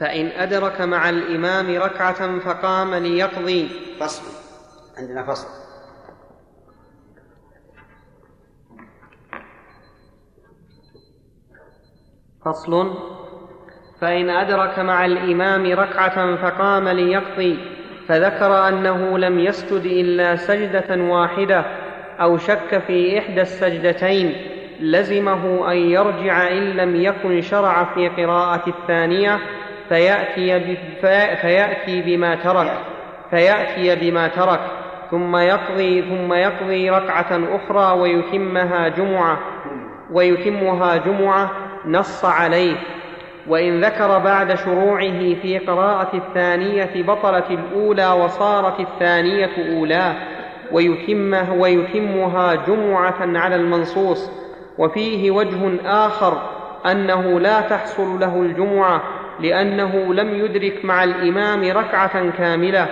فإن أدرك مع الإمام ركعة فقام ليقضي. فصل. عندنا فصل. فصل. فإن أدرك مع الإمام ركعة فقام ليقضي. فذكر أنه لم يسجد إلا سجدة واحدة أو شك في إحدى السجدتين. لزمه أن يرجع إن لم يكن شرع في قراءة الثانية. فيأتي, فيأتي بما ترك فيأتي بما ترك ثم يقضي ثم يقضي ركعة أخرى ويتمها جمعة ويتمها جمعة نص عليه. وإن ذكر بعد شروعه في قراءة الثانية بطلت الأولى وصارت الثانية أولاه ويتمه ويتمها جمعة على المنصوص. وفيه وجه آخر أنه لا تحصل له الجمعة لأنه لم يدرك مع الإمام ركعة كاملة.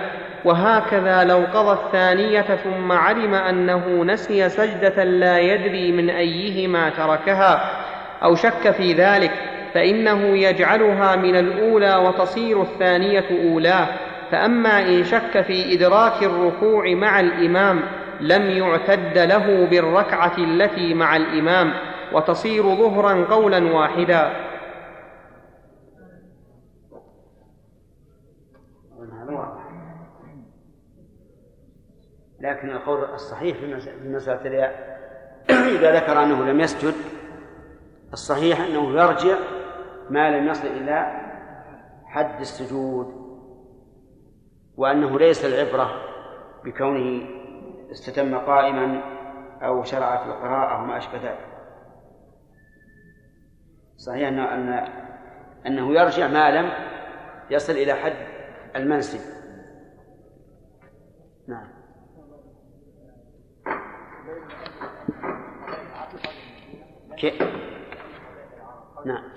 وهكذا لو قضى الثانية ثم علم أنه نسي سجدة لا يدري من أيهما تركها. أو شك في ذلك فإنه يجعلها من الأولى وتصير الثانية أولاه فأما إن شك في إدراك الركوع مع الإمام لم يعتد له بالركعة التي مع الإمام وتصير ظهرا قولا واحدا. لكن القول الصحيح في مسألة إذا ذكر أنه لم يسجد الصحيح أنه يرجع ما لم يصل إلى حد السجود وأنه ليس العبرة بكونه استتم قائما أو شرع في القراءة وما أشبه ذلك. صحيح أنه, أن أنه يرجع ما لم يصل إلى حد المنسب نعم.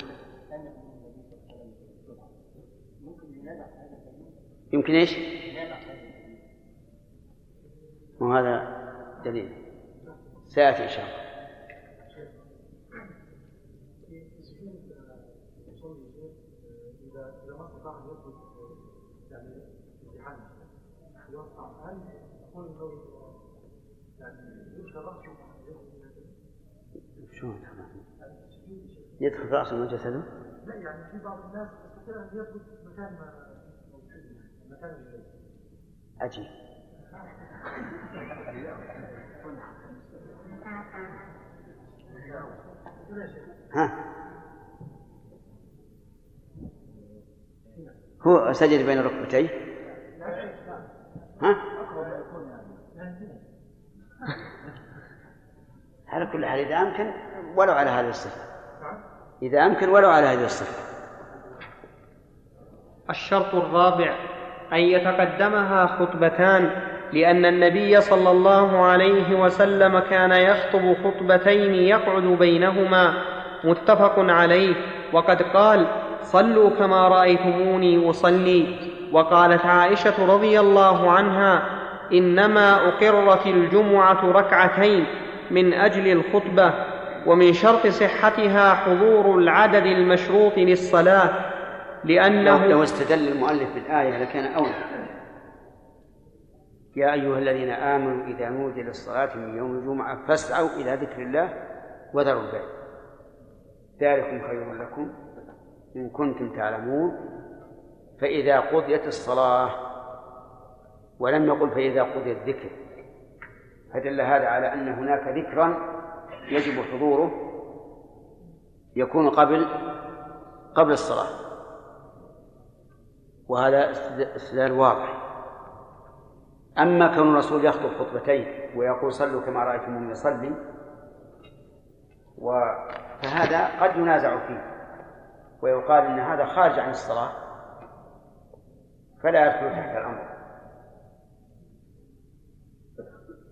يمكن إيش؟ وهذا دليل. سيأتي إن شاء الله. شلون يدخل رأسه من جسده؟ لا يعني في بعض الناس يستطيع أن يثبت مكان ما مكان عجيب. ها؟ هو سجد بين ركبتيه؟ ها؟ على كل حال إذا أمكن ولو على هذه الصفة. إذا أمكن ولو على هذه الصفة. الشرط الرابع أن يتقدمها خطبتان لأن النبي صلى الله عليه وسلم كان يخطب خطبتين يقعد بينهما متفق عليه. وقد قال صلوا كما رأيتموني أصلي وقالت عائشة رضي الله عنها إنما أقرت الجمعة ركعتين من أجل الخطبة ومن شرط صحتها حضور العدد المشروط للصلاة لأنه لو استدل المؤلف بالآية لكان أولى. يا أيها الذين آمنوا إذا نودي للصلاة من يوم الجمعة فاسعوا إلى ذكر الله وذروا البيع. ذلكم خير لكم إن كنتم تعلمون. فإذا قضيت الصلاة ولم يقل فإذا قضي الذكر فدل هذا على أن هناك ذكرا يجب حضوره يكون قبل قبل الصلاة. وهذا استدلال واضح. أما كون الرسول يخطب خطبتين ويقول صلوا كما رأيتموني يصلي و... فهذا قد ينازع فيه ويقال إن هذا خارج عن الصلاة فلا يدخل تحت الأمر.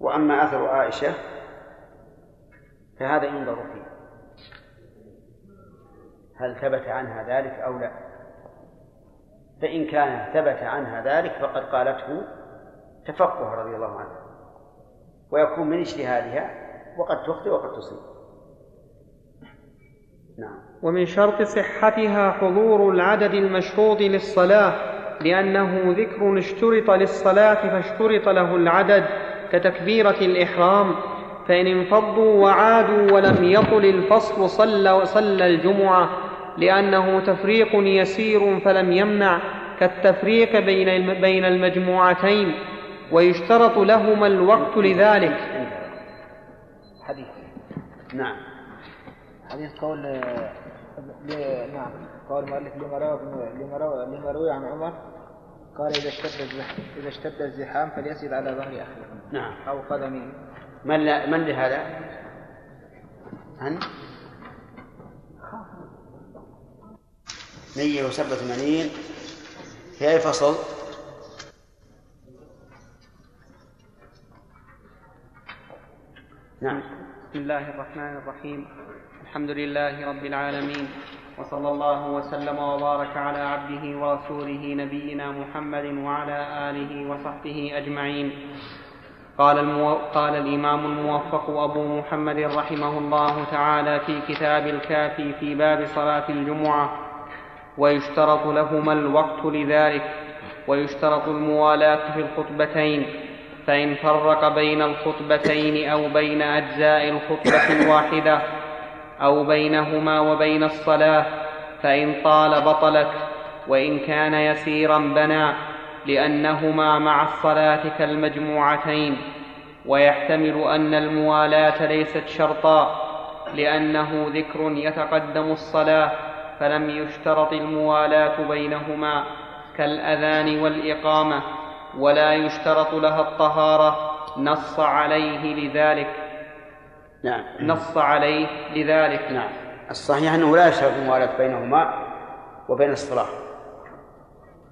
وأما أثر عائشة فهذا ينظر فيه. هل ثبت عنها ذلك أو لا؟ فإن كان ثبت عنها ذلك فقد قالته تفقه رضي الله عنها ويكون من اجتهادها وقد تخطئ وقد تصيب. نعم. ومن شرط صحتها حضور العدد المشروط للصلاة لأنه ذكر اشترط للصلاة فاشترط له العدد. كتكبيرة الإحرام فإن انفضوا وعادوا ولم يطل الفصل صلى, صلى الجمعة لأنه تفريق يسير فلم يمنع كالتفريق بين بين المجموعتين ويشترط لهما الوقت لذلك. حديث. نعم. حديث قول نعم. قول روى لما روى عن عمر قال إذا اشتد إذا اشتد الزحام فليسجد على ظهر أخيه. نعم. أو قدمه من من لهذا؟ أنت؟ 187 في أي فصل؟ نعم. بسم الله الرحمن الرحيم. الحمد لله رب العالمين. وصلى الله وسلم وبارك على عبده ورسوله نبينا محمد وعلى آله وصحبه أجمعين. قال, المو... قال الإمام الموفق أبو محمد رحمه الله تعالى في كتاب الكافي في باب صلاة الجمعة ويشترط لهما الوقت لذلك ويشترط الموالاة في الخطبتين فإن فرق بين الخطبتين أو بين أجزاء الخطبة الواحدة أو بينهما وبين الصلاة فإن طال بطلت وإن كان يسيرا بنى لأنهما مع الصلاة كالمجموعتين. ويحتمل أن الموالاة ليست شرطا لأنه ذكر يتقدم الصلاة فلم يشترط الموالاة بينهما كالأذان والإقامة ولا يشترط لها الطهارة نص عليه لذلك. نعم. نص عليه لذلك نعم. الصحيح أنه لا يشترط الموالاة بينهما وبين الصلاة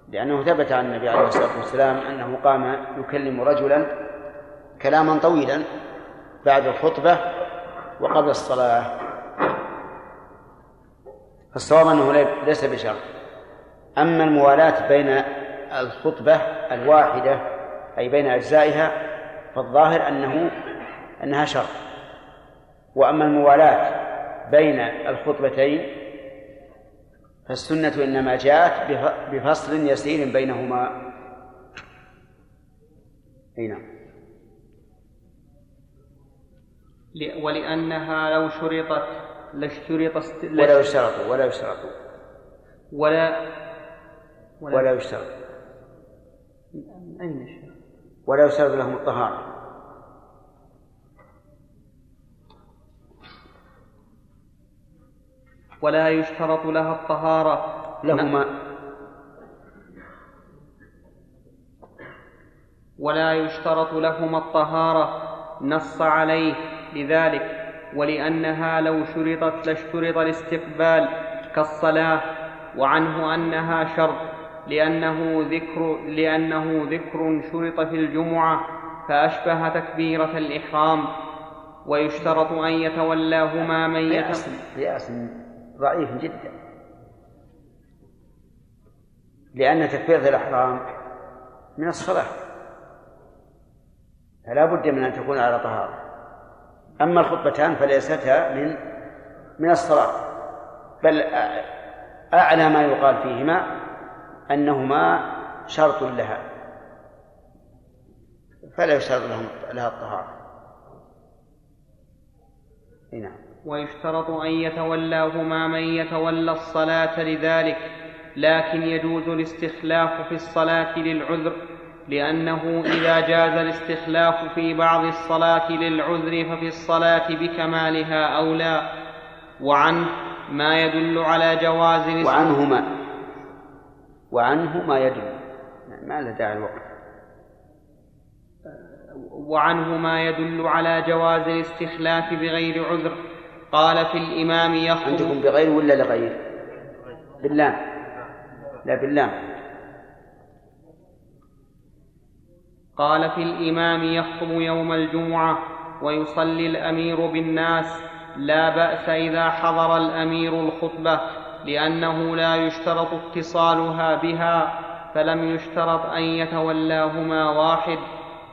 لأنه ثبت عن النبي عليه الصلاة والسلام أنه قام يكلم رجلا كلاما طويلا بعد الخطبة وقبل الصلاة. فالصواب أنه ليس بشرط. أما الموالاة بين الخطبة الواحدة أي بين أجزائها فالظاهر أنه أنها شرط. وأما الموالاة بين الخطبتين فالسنة إنما جاءت بفصل يسير بينهما. أي نعم. ولأنها لو شرطت لاشترط است... ولا يشترط ولا يشترط ولا ولا, ولا يشترط أين؟ ولا يشترط لهم الطهارة. ولا يشترط لها الطهارة. لهما. ولا يشترط لهما الطهارة. نص عليه لذلك. ولأنها لو شرطت لاشترط الاستقبال كالصلاة. وعنه أنها شرط. لأنه ذكر لأنه ذكر شرط في الجمعة فأشبه تكبيرة الإحرام. ويشترط أن يتولاهما من قياس ضعيف جدا. لأن تكبيرة الإحرام من الصلاة. فلا بد من أن تكون على طهارة. أما الخطبتان فليستا من من الصلاة. بل أعلى ما يقال فيهما أنهما شرط لها. فلا يشترط لهم لها الطهارة. نعم. ويشترط أن يتولاهما من يتولى الصلاة لذلك لكن يجوز الاستخلاف في الصلاة للعذر لأنه إذا جاز الاستخلاف في بعض الصلاة للعذر ففي الصلاة بكمالها أولى وعنه ما يدل على جواز وعنه ما وعنه ما يدل. ما له داعي الوقت؟ وعنه ما يدل على جواز الاستخلاف بغير عذر. قال في الإمام يخطب عندكم بغير ولا لغير؟ باللام. لا باللام. قال في الإمام يخطب يوم الجمعة ويصلي الأمير بالناس. لا بأس إذا حضر الأمير الخطبة لأنه لا يشترط اتصالها بها فلم يشترط أن يتولاهما واحد.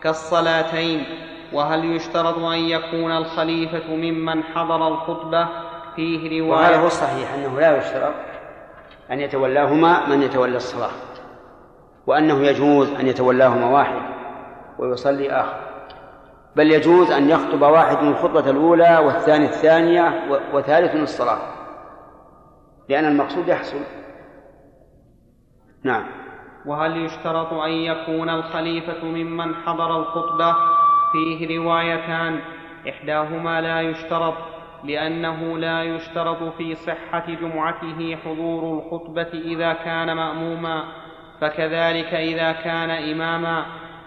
كالصلاتين. وهل يشترط أن يكون الخليفة ممن حضر الخطبة فيه وهذا هو رواية الصحيح أنه لا يشترط أن يتولاهما من يتولى الصلاة وأنه يجوز أن يتولاهما واحد ويصلي آخر. بل يجوز أن يخطب واحد الخطبة الأولى والثاني الثانية وثالث الصلاة لأن المقصود يحصل. نعم. وهل يشترط أن يكون الخليفة ممن حضر الخطبة فيه روايتان. إحداهما لا يشترط لأنه لا يشترط في صحة جمعته حضور الخطبة إذا كان مأموما فكذلك إذا كان إماما.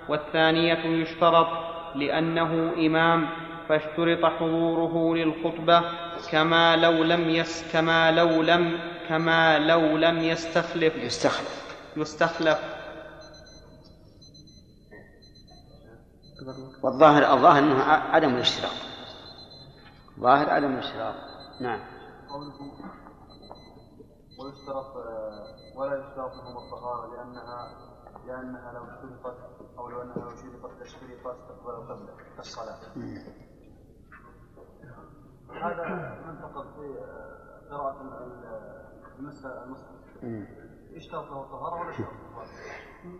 والثانية يشترط لأنه إمام فاشترط حضوره للخطبة كما لو لم يس كما لو لم كما لو لم يستخلف. يستخلف. يستخلف. والظاهر الظاهر أنه ع- عدم الاشتراط ظاهر عدم الاشتراط نعم ويشترط آه، ولا يشترط لهم الطهارة لأنها لأنها لو اشترطت أو لو أنها لو شرطت لاشترط استقبال القبلة كالصلاة. هذا منتقد في آه، قراءة ال- المسألة المصحف. مم. يشترط له الطهارة ولا يشترط الطهارة؟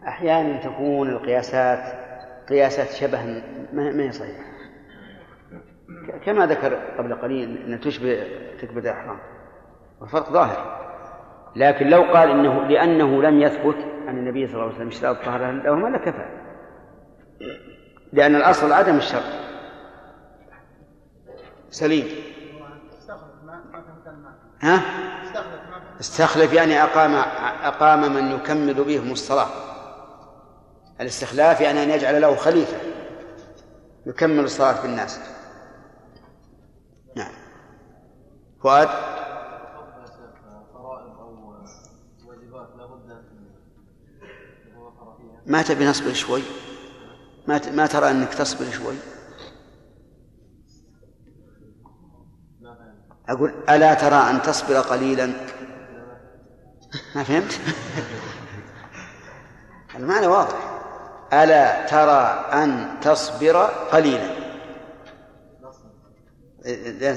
أحيانا تكون القياسات قياسات شبه ما هي صحيحة. كما ذكر قبل قليل أن تشبه تكبر الإحرام. والفرق ظاهر. لكن لو قال إنه لأنه لم يثبت عن النبي صلى الله عليه وسلم اشتراط الطهارة لهما لكفى لأن الأصل عدم الشرط. سليم. ها؟ استخلف يعني أقام أقام من يكمل بهم الصلاة. الاستخلاف يعني أن يجعل له خليفة يكمل الصلاة بالناس نعم. فؤاد. ما تبي نصبر شوي؟ ما ما ترى أنك تصبر شوي. أقول ألا ترى أن تصبر قليلا؟ ما فهمت؟ المعنى واضح. ألا ترى أن تصبر قليلا.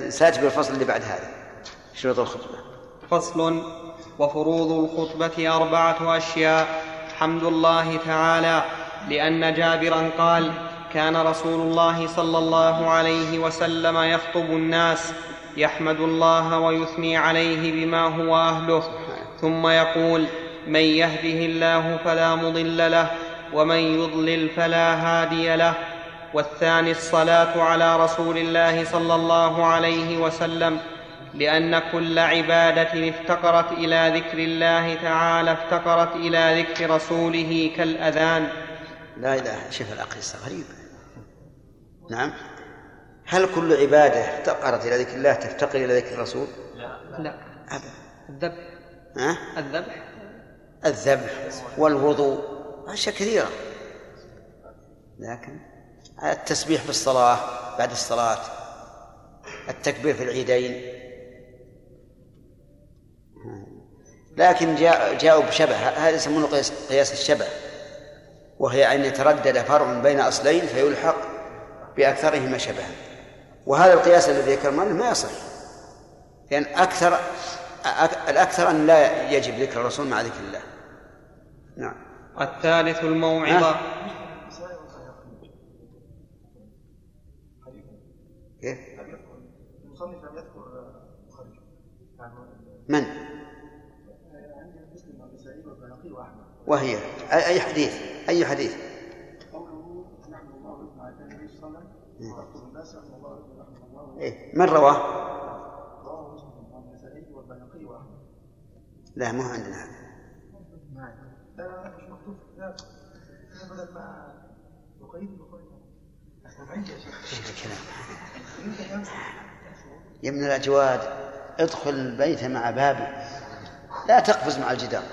سأتي بالفصل اللي بعد هذا. شروط الخطبة. فصل وفروض الخطبة أربعة أشياء. حمد الله تعالى لأن جابرا قال كان رسول الله صلى الله عليه وسلم يخطب الناس يحمد الله ويثني عليه بما هو أهله. ثم يقول من يهده الله فلا مضل له ومن يضلل فلا هادي له. والثاني الصلاة على رسول الله صلى الله عليه وسلم لأن كل عبادة افتقرت إلى ذكر الله تعالى افتقرت إلى ذكر رسوله كالأذان. لا إله شوف القصة غريبة نعم. هل كل عبادة افتقرت إلى ذكر الله تفتقر إلى ذكر الرسول؟ لا. أبدا. الذبح. ها؟ الذبح. الذبح والوضوء. أشياء كثيرة. لكن التسبيح في الصلاة بعد الصلاة التكبير في العيدين. لكن جاء جاءوا بشبه. هذا يسمونه قياس, قياس الشبه. وهي أن يتردد فرع بين أصلين فيلحق بأكثرهما شبها. وهذا القياس الذي ذكر ما يصح. لأن أكثر أك- الأكثر أن لا يجب ذكر الرسول مع ذكر الله. نعم. الثالث الموعظة. كيف؟ من؟ وهي. أي حديث؟ أي حديث؟ قوله نحن الله وإذن على النبي صلى الله عليه وسلم ويخطب الناس نحن الله وإذن رحمه الله إيه. من رواه؟ لا مو عندنا هذا. بدل ما يا ابن الأجواد ادخل البيت مع بابي. لا تقفز مع الجدار.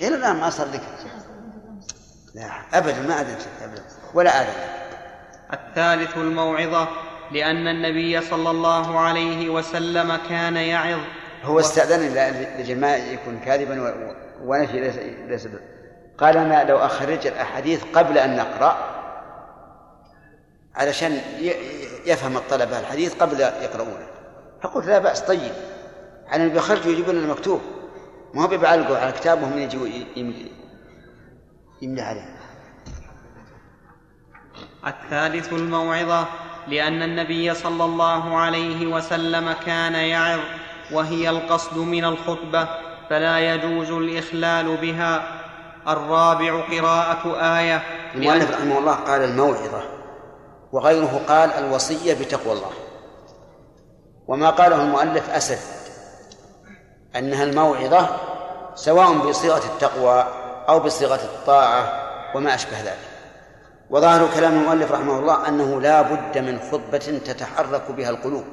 إلى الآن ما صار لك. لا أبدا ما لك أبدا ولا آذن الثالث الموعظة لأن النبي صلى الله عليه وسلم كان يعظ. هو استأذن ل- لجل ما يكون كاذبا ونفي ليس قال أنا لو أخرج الأحاديث قبل أن نقرأ علشان يفهم الطلبة الحديث قبل يقرؤونه. فقلت لا بأس طيب. على اللي بيخرجوا يجيبون المكتوب. ما هو بيعلقوا على كتاب وهم يجوا يملي عليه. الثالث الموعظة لأن النبي صلى الله عليه وسلم كان يعظ وهي القصد من الخطبة فلا يجوز الإخلال بها. الرابع قراءة آية. المؤلف رحمه الله قال الموعظة وغيره قال الوصية بتقوى الله. وما قاله المؤلف أسد أنها الموعظة سواء بصيغة التقوى أو بصيغة الطاعة وما أشبه ذلك. وظاهر كلام المؤلف رحمه الله أنه لا بد من خطبة تتحرك بها القلوب.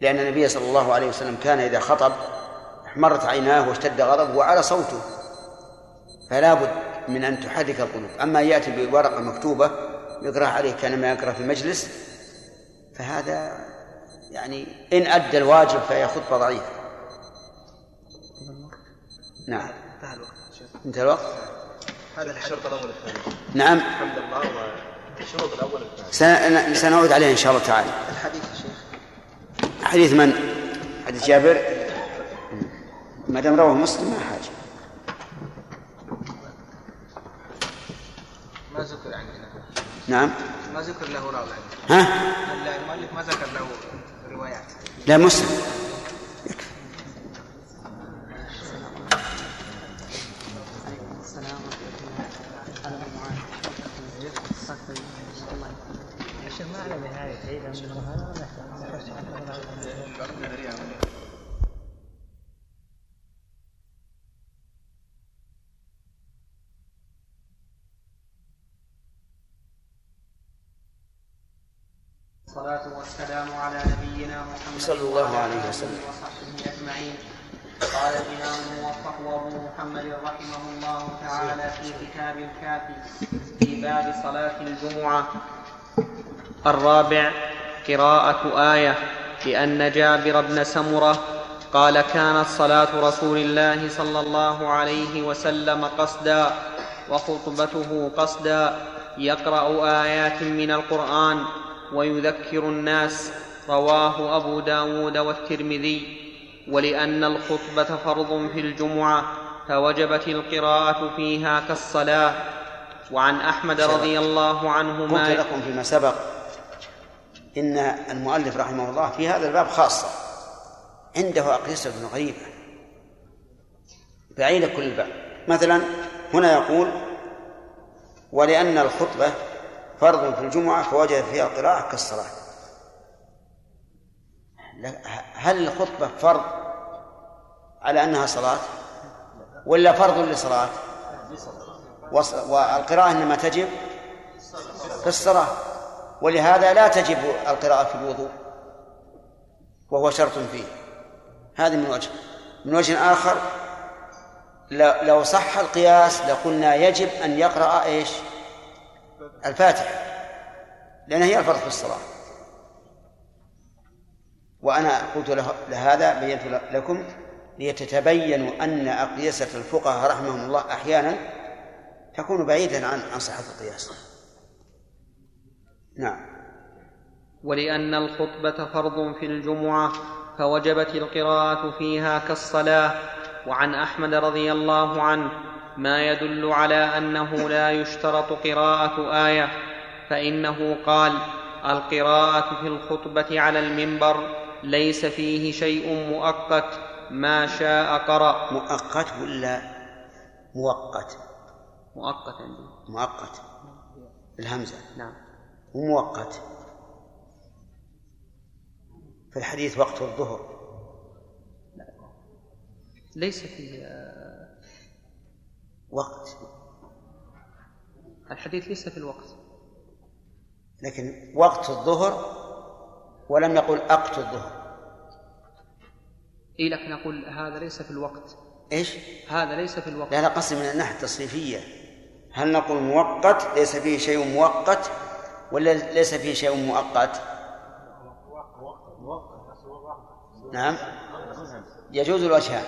لأن النبي صلى الله عليه وسلم كان إذا خطب احمرت عيناه واشتد غضبه وعلى صوته. فلا بد من أن تحرك القلوب. أما يأتي بورقة مكتوبة يقرأ عليه كأنما يقرأ في المجلس فهذا يعني إن أدى الواجب فهي خطبة ضعيفة. نعم. انتهى الوقت. انتهى الوقت؟ هذا الشرط الأول الثاني نعم. الحمد لله والشروط الأول الثاني سنعود عليه إن شاء الله تعالى. الحديث يا شيخ. حديث من؟ حديث جابر. ما دام رواه مسلم ما حاجة. ما ذكر عندنا نعم. ما ذكر له راوي ها؟ المؤلف ما ذكر له روايات. لا مسلم. والصلاة والسلام على نبينا محمد صلى الله عليه وسلم. وصحبه أجمعين. قال الإمام الموفق أبو محمد رحمه الله تعالى في كتاب الكافي في باب صلاة الجمعة. الرابع قراءة آية لأن جابر بن سمرة قال كانت صلاة رسول الله صلى الله عليه وسلم قصدا وخطبته قصدا. يقرأ آيات من القرآن ويذكر الناس رواه أبو داود والترمذي. ولأن الخطبة فرض في الجمعة فوجبت القراءة فيها كالصلاة. وعن أحمد رضي الله عنه قلت ما لكم فيما سبق إن المؤلف رحمه الله في هذا الباب خاصة. عنده أقيسة غريبة. بعيدة كل الباب. مثلا هنا يقول ولأن الخطبة فرض في الجمعة فوجد فيها القراءة كالصلاة. هل الخطبة فرض على أنها صلاة؟ ولا فرض لصلاة والقراءة إنما تجب في الصلاة ولهذا لا تجب القراءة في الوضوء وهو شرط فيه. هذه من وجه. من وجه آخر لو صح القياس لقلنا يجب أن يقرأ إيش؟ الفاتحة لأن هي الفرض في الصلاة. وأنا قلت له لهذا بينت لكم ليتتبينوا أن أقيسة الفقهاء رحمهم الله أحيانا تكون بعيدا عن عن صحة القياس. نعم. ولأن الخطبة فرض في الجمعة فوجبت القراءة فيها كالصلاة. وعن أحمد رضي الله عنه ما يدل على أنه لا يشترط قراءة آية فإنه قال القراءة في الخطبة على المنبر ليس فيه شيء مؤقت ما شاء قرأ. مؤقت ولا موقت مؤقت عندي. مؤقت. الهمزة نعم. ومؤقت. في الحديث وقت الظهر. ليس فيه آه، وقت. الحديث ليس في الوقت. لكن وقت الظهر ولم يقل أقت الظهر. إيه لكن أقول هذا ليس في الوقت. إيش؟ هذا ليس في الوقت. لا لا قصدي من الناحية التصريفية هل نقول مؤقت؟ ليس فيه شيء مؤقت. ولا ليس فيه شيء مؤقت؟ نعم. يجوز الوجهان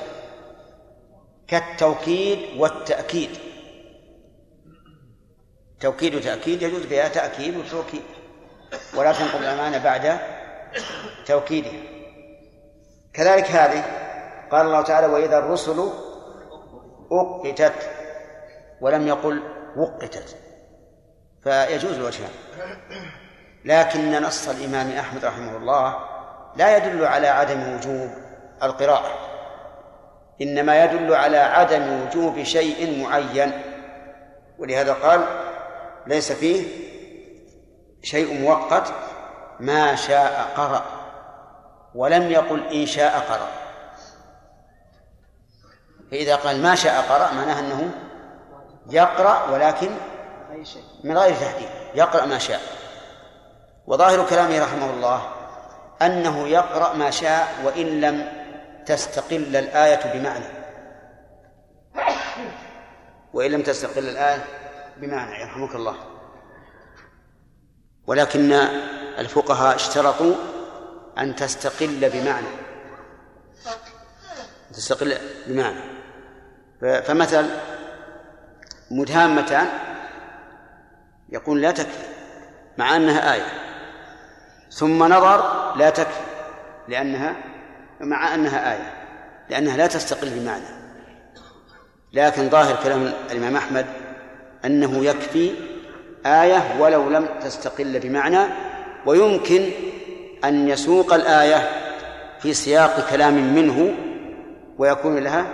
كالتوكيد والتأكيد. توكيد وتأكيد يجوز فيها تأكيد وتوكيد. ولا تنقل الأمانة بعد توكيدها كذلك هذه قال الله تعالى وإذا الرسل أقتت ولم يقل وقتت. فيجوز الوجهان لكن نص الإمام أحمد رحمه الله لا يدل على عدم وجوب القراءة. إنما يدل على عدم وجوب شيء معين. ولهذا قال ليس فيه شيء مؤقت ما شاء قرأ ولم يقل إن شاء قرأ. فإذا قال ما شاء قرأ معناه أنه يقرأ ولكن من غير تحديد يقرأ ما شاء. وظاهر كلامه رحمه الله أنه يقرأ ما شاء وإن لم تستقل الآية بمعنى. وإن لم تستقل الآية بمعنى يرحمك الله. ولكن الفقهاء اشترطوا أن تستقل بمعنى. تستقل بمعنى. فمثل مدهامتان يقول لا تكفي مع أنها آية. ثم نظر لا تكفي لأنها مع أنها آية لأنها لا تستقل بمعنى. لكن ظاهر كلام الإمام أحمد أنه يكفي آية ولو لم تستقل بمعنى ويمكن أن يسوق الآية في سياق كلام منه ويكون لها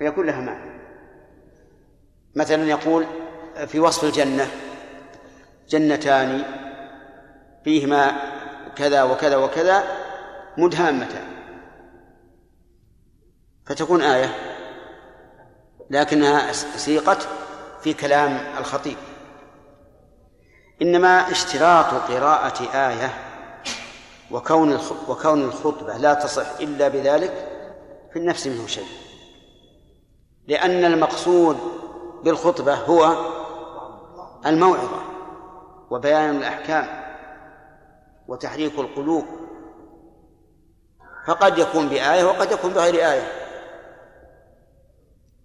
ويكون لها معنى. مثلا يقول في وصف الجنة جنتان فيهما كذا وكذا وكذا مدهامتان فتكون آية لكنها سيقت في كلام الخطيب. إنما اشتراط قراءة آية وكون وكون الخطبة لا تصح إلا بذلك في النفس منه شيء. لأن المقصود بالخطبة هو الموعظة وبيان الأحكام وتحريك القلوب فقد يكون بآية وقد يكون بغير آية.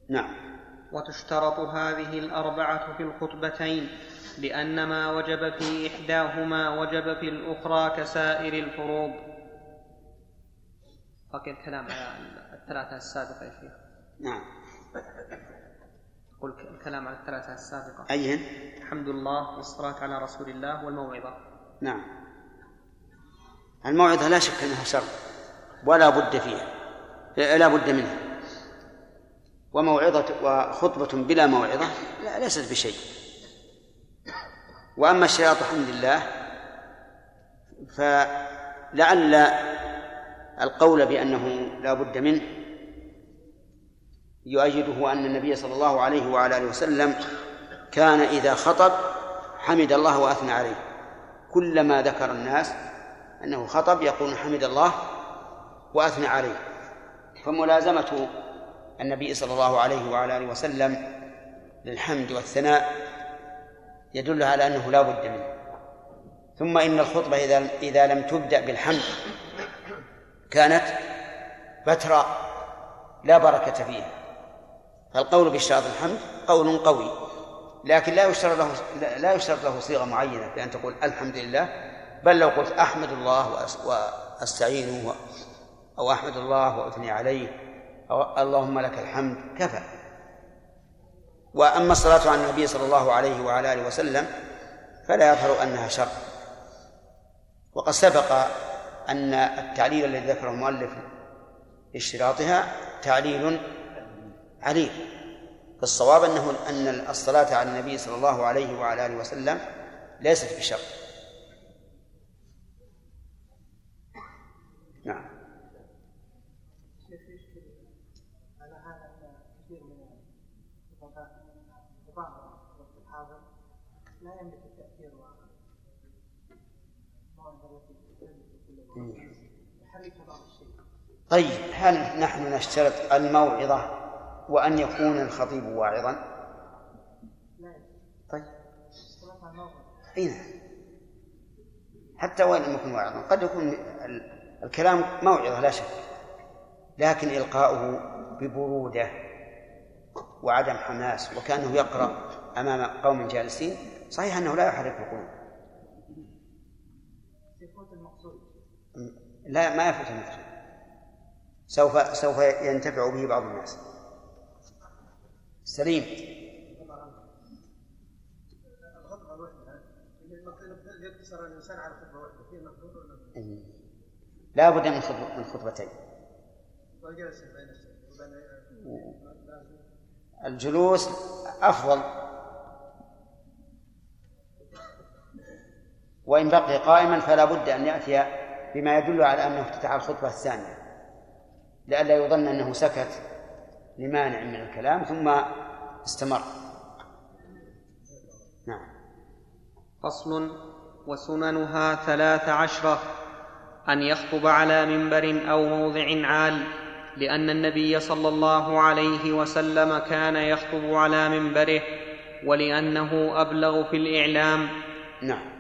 نعم. وتشترط هذه الأربعة في الخطبتين لأن ما وجب في إحداهما وجب في الأخرى كسائر الفروض. بقي الكلام على الثلاثة السابقة يا شيخ. نعم. قل الكلام على الثلاثة السابقة. أيهن؟ الحمد لله والصلاة على رسول الله والموعظة. نعم. الموعظة لا شك أنها شر. ولا بد فيها. لا بد منها. وموعظة وخطبة بلا موعظة لا ليست بشيء. وأما الشراط الحمد لله فلعل القول بأنه لا بد منه يؤيده أن النبي صلى الله عليه وعلى آله وسلم كان إذا خطب حمد الله وأثنى عليه. كلما ذكر الناس أنه خطب يقول حمد الله وأثنى عليه. فملازمة النبي صلى الله عليه وعلى آله وسلم للحمد والثناء يدل على أنه لا بد منه. ثم إن الخطبة إذا إذا لم تبدأ بالحمد كانت بترا لا بركة فيها. فالقول بإشراط الحمد قول قوي لكن لا يشترط له لا يشترط له صيغة معينة بأن تقول الحمد لله بل لو قلت أحمد الله وأستعينه أو أحمد الله وأثني عليه أو اللهم لك الحمد كفى. وأما الصلاة على النبي صلى الله عليه وعلى آله وسلم فلا يظهر أنها شر. وقد سبق أن التعليل الذي ذكره المؤلف اشتراطها تعليل عليل. فالصواب أنه أن الصلاة على النبي صلى الله عليه وعلى آله وسلم ليست بشر. نعم. طيب هل نحن نشترط الموعظة وأن يكون الخطيب واعظا؟ طيب. أين حتى وإن لم يكن واعظا. قد يكون الكلام موعظة لا شك. لكن إلقاؤه ببرودة وعدم حماس وكأنه يقرأ أمام قوم جالسين صحيح أنه لا يحرك القلوب. لا ما يفوت المدخل سوف سوف ينتفع به بعض الناس. سليم. لا بد من خطبتين. الجلوس أفضل. وإن بقي قائما فلا بد أن يأتي بما يدل على أنه افتتح الخطبة الثانية. لئلا يظن أنه سكت لمانع من الكلام ثم استمر. نعم. فصل وسننها ثلاث عشرة أن يخطب على منبر أو موضع عال لأن النبي صلى الله عليه وسلم كان يخطب على منبره ولأنه أبلغ في الإعلام. نعم.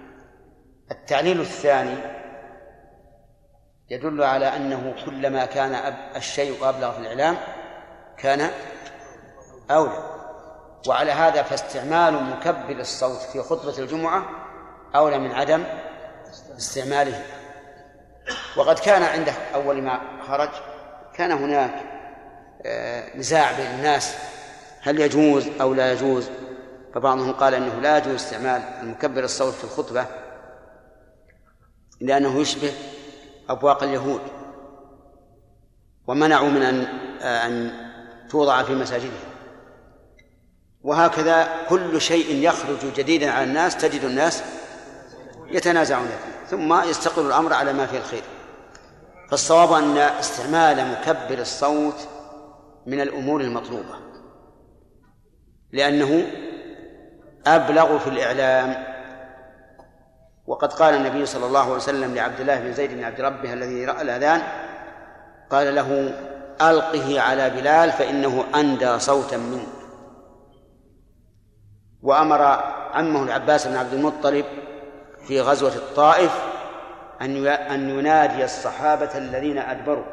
التعليل الثاني يدل على أنه كلما كان الشيء أبلغ في الإعلام كان أولى. وعلى هذا فاستعمال مكبر الصوت في خطبة الجمعة أولى من عدم استعماله. وقد كان عنده أول ما خرج كان هناك آه، نزاع بين الناس. هل يجوز أو لا يجوز؟ فبعضهم قال أنه لا يجوز استعمال المكبر الصوت في الخطبة لأنه يشبه أبواق اليهود ومنعوا من أن أن توضع في مساجدهم. وهكذا كل شيء يخرج جديدا على الناس تجد الناس يتنازعون فيه ثم يستقر الأمر على ما فيه الخير. فالصواب أن استعمال مكبر الصوت من الأمور المطلوبة لأنه أبلغ في الإعلام وقد قال النبي صلى الله عليه وسلم لعبد الله بن زيد بن عبد ربه الذي رأى الأذان قال له ألقه على بلال فإنه أندى صوتا منه. وأمر عمه العباس بن عبد المطلب في غزوة الطائف أن أن ينادي الصحابة الذين أدبروا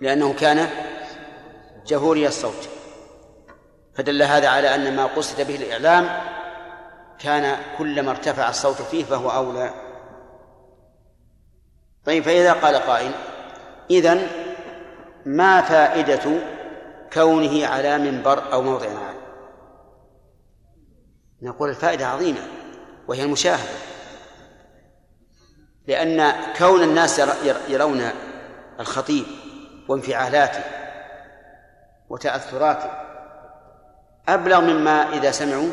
لأنه كان جهوري الصوت. فدل هذا على أن ما قصد به الإعلام كان كلما ارتفع الصوت فيه فهو أولى. طيب فإذا قال قائل إذن ما فائدة كونه على منبر أو موضع عال نقول الفائدة عظيمة وهي المشاهدة لأن كون الناس يرون الخطيب وانفعالاته وتأثراته أبلغ مما إذا سمعوا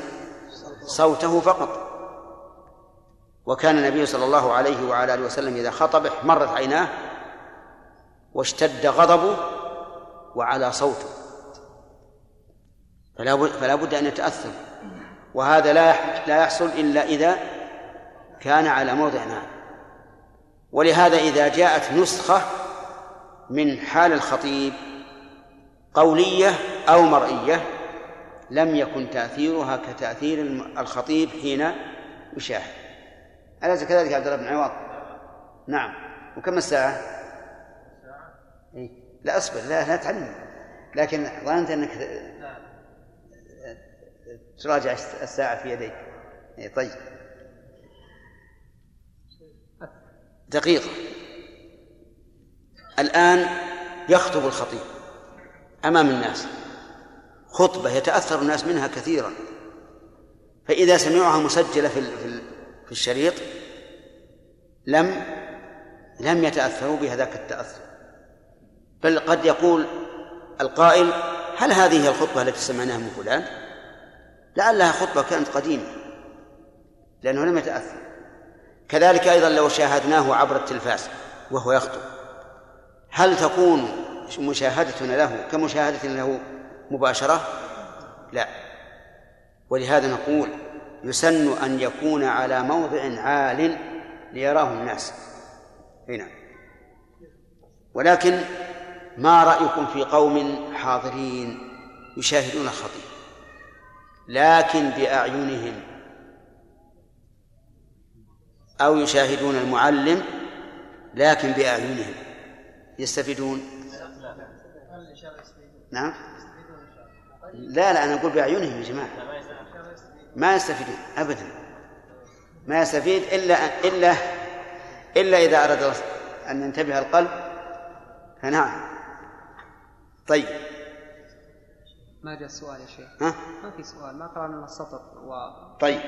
صوته فقط. وكان النبي صلى الله عليه وعلى آله وسلم إذا خطب احمرت عيناه واشتد غضبه وعلى صوته. فلا بد فلا بد أن يتأثر. وهذا لا لا يحصل إلا إذا كان على موضع نار ولهذا إذا جاءت نسخة من حال الخطيب قولية أو مرئية لم يكن تأثيرها كتأثير الخطيب حين يشاهد. أليس كذلك عبد الله بن عوض؟ نعم. وكم الساعة؟ إيه؟ لا أصبر لا لا تعلم لكن ظننت أنك تراجع الساعة في يديك. إيه طيب. دقيقة الآن يخطب الخطيب أمام الناس. خطبة يتأثر الناس منها كثيرا. فإذا سمعوها مسجلة في في الشريط لم لم يتأثروا بهذاك التأثر. بل قد يقول القائل هل هذه الخطبة التي سمعناها من فلان؟ لعلها خطبة كانت قديمة لأنه لم يتأثر. كذلك أيضا لو شاهدناه عبر التلفاز وهو يخطب هل تكون مشاهدتنا له كمشاهدة له مباشرة؟ لا. ولهذا نقول يسن أن يكون على موضع عال ليراه الناس. هنا ولكن ما رأيكم في قوم حاضرين يشاهدون الخطيب؟ لكن بأعينهم. أو يشاهدون المعلم لكن بأعينهم. يستفيدون؟ نعم. لا لا أنا أقول بأعينهم يا جماعة. ما يستفيدون أبدا. ما يستفيد إلا إلا إلا إذا أراد أن ينتبه القلب. فنعم طيب. ما جاء السؤال يا شيخ؟ ها؟ ما في سؤال ما قرأنا السطر و طيب.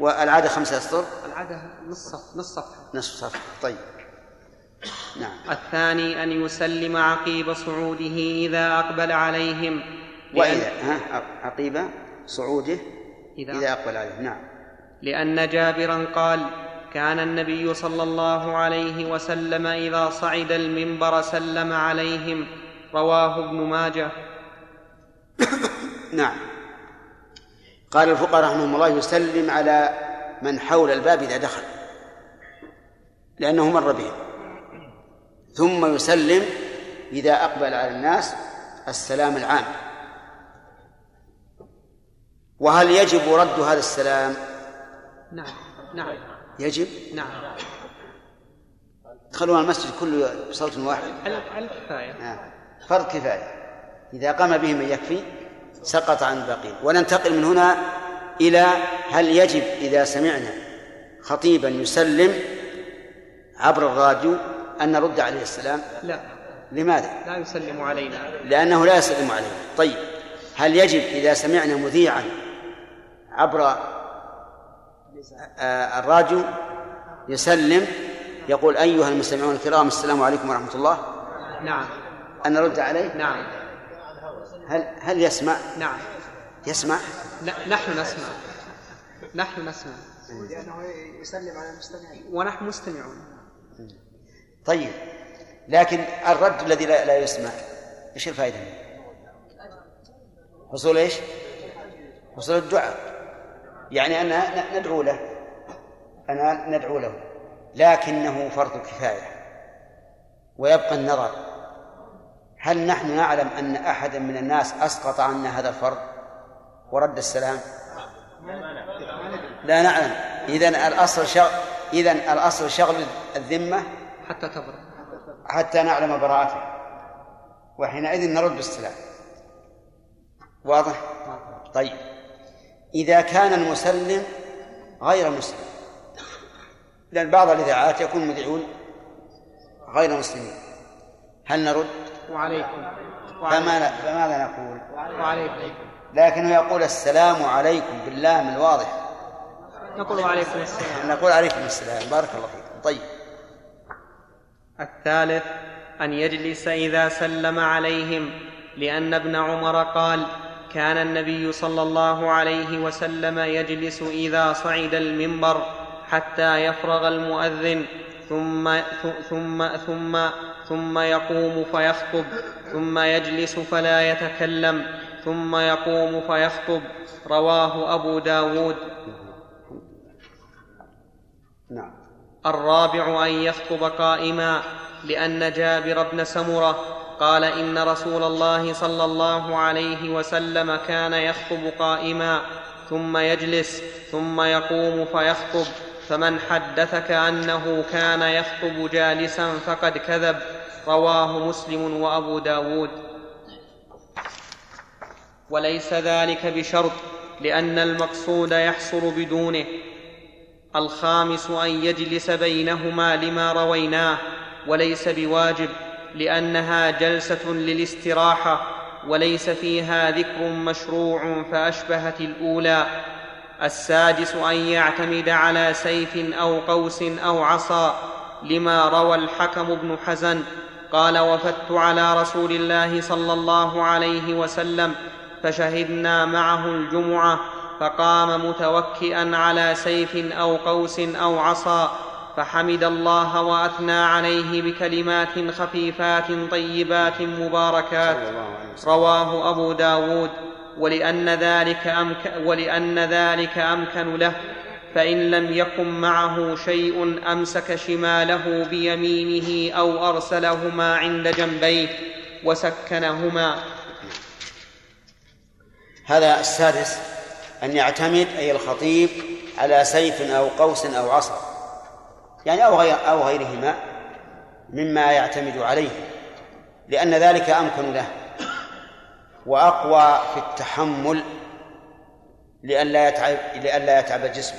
والعادة خمسة أسطر العادة نص صف نص صفحة. نصف صفحة. طيب. نعم. الثاني أن يسلم عقيب صعوده إذا أقبل عليهم. وإذا ها عقيبة صعوده إذا, إذا أقبل عليه. نعم. لأن جابرا قال كان النبي صلى الله عليه وسلم إذا صعد المنبر سلم عليهم. رواه ابن ماجه. نعم. قال الفقهاء رحمهم الله يسلم على من حول الباب إذا دخل لأنه مر بهم ثم يسلم إذا أقبل على الناس السلام العام. وهل يجب رد هذا السلام؟ نعم نعم. يجب؟ نعم. يدخلون المسجد كله بصوت واحد. على الكفاية آه. فرض كفاية. إذا قام به من يكفي سقط عن الباقين. وننتقل من هنا إلى هل يجب إذا سمعنا خطيبا يسلم عبر الراديو أن نرد عليه السلام؟ لا. لماذا؟ لا يسلم علينا. لأنه لا يسلم عليه. طيب. هل يجب إذا سمعنا مذيعا عبر الراديو يسلم يقول أيها المستمعون الكرام السلام عليكم ورحمة الله. نعم. أن نرد عليه؟ نعم. هل هل يسمع؟ نعم. يسمع؟ ن- نحن نسمع. نحن نسمع. لأنه يسلم على المستمعين. ونحن مستمعون. طيب. لكن الرد الذي لا, لا يسمع إيش الفائدة منه؟ حصول إيش؟ حصول الدعاء. يعني أنا ندعو له. أنا ندعو له. لكنه فرض كفاية. ويبقى النظر. هل نحن نعلم أن أحدا من الناس أسقط عنا هذا الفرض؟ ورد السلام. لا نعلم. إذن الأصل شغل إذن الأصل شغل الذمة حتى تبرأ. حتى نعلم براءته. وحينئذ نرد السلام واضح. طيب. إذا كان المسلم غير مسلم. لأن بعض الإذاعات يكون مذيعون غير مسلمين. هل نرد؟ وعليكم. فما فماذا نقول؟ وعليكم. لكنه يقول السلام عليكم باللام الواضح. نقول وعليكم السلام. نقول عليكم السلام. بارك الله فيكم. طيب. الثالث أن يجلس إذا سلم عليهم لأن ابن عمر قال كان النبي صلى الله عليه وسلم يجلس إذا صعد المنبر حتى يفرغ المؤذن ثم ثم ثم ثم يقوم فيخطب ثم يجلس فلا يتكلم ثم يقوم فيخطب. رواه أبو داود. نعم. الرابع أن يخطب قائما لأن جابر بن سمرة قال إن رسول الله صلى الله عليه وسلم كان يخطب قائما ثم يجلس ثم يقوم فيخطب فمن حدثك أنه كان يخطب جالسا فقد كذب. رواه مسلم وأبو داود. وليس ذلك بشرط لأن المقصود يحصل بدونه. الخامس أن يجلس بينهما لما رويناه وليس بواجب. لأنها جلسة للاستراحة وليس فيها ذكر مشروع فأشبهت الأولى. السادس أن يعتمد على سيف أو قوس أو عصا لما روى الحكم بن حزن. قال وفدت على رسول الله صلى الله عليه وسلم فشهدنا معه الجمعة فقام متوكئا على سيف أو قوس أو عصا. فحمد الله وأثنى عليه بكلمات خفيفات طيبات مباركات. رواه أبو داود. ولأن ذلك, أمك ولأن ذلك أمكن له. فإن لم يكن معه شيء أمسك شماله بيمينه أو أرسلهما عند جنبيه وسكنهما. هذا السادس أن يعتمد أي الخطيب على سيف أو قوس أو عصا. يعني أو غير أو غيرهما مما يعتمد عليه لأن ذلك أمكن له وأقوى في التحمل لئلا يتعب لئلا يتعب الجسم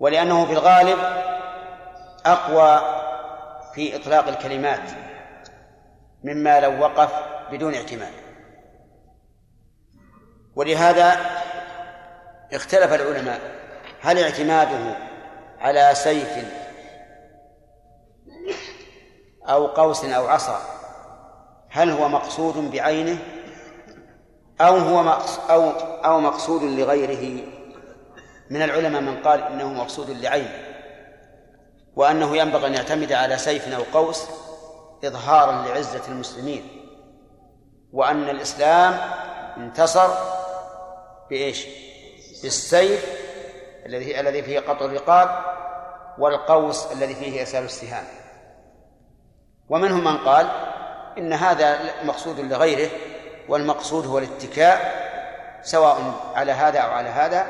ولأنه في الغالب أقوى في إطلاق الكلمات مما لو وقف بدون اعتماد. ولهذا اختلف العلماء هل اعتماده على سيف أو قوس أو عصا هل هو مقصود بعينه أو هو أو أو مقصود لغيره من العلماء من قال إنه مقصود لعينه وأنه ينبغي أن يعتمد على سيف أو قوس إظهارا لعزة المسلمين وأن الإسلام انتصر بإيش؟ بالسيف الذي الذي فيه قطع الرقاب والقوس الذي فيه إرسال السهام. ومنهم من قال إن هذا مقصود لغيره والمقصود هو الاتكاء سواء على هذا أو على هذا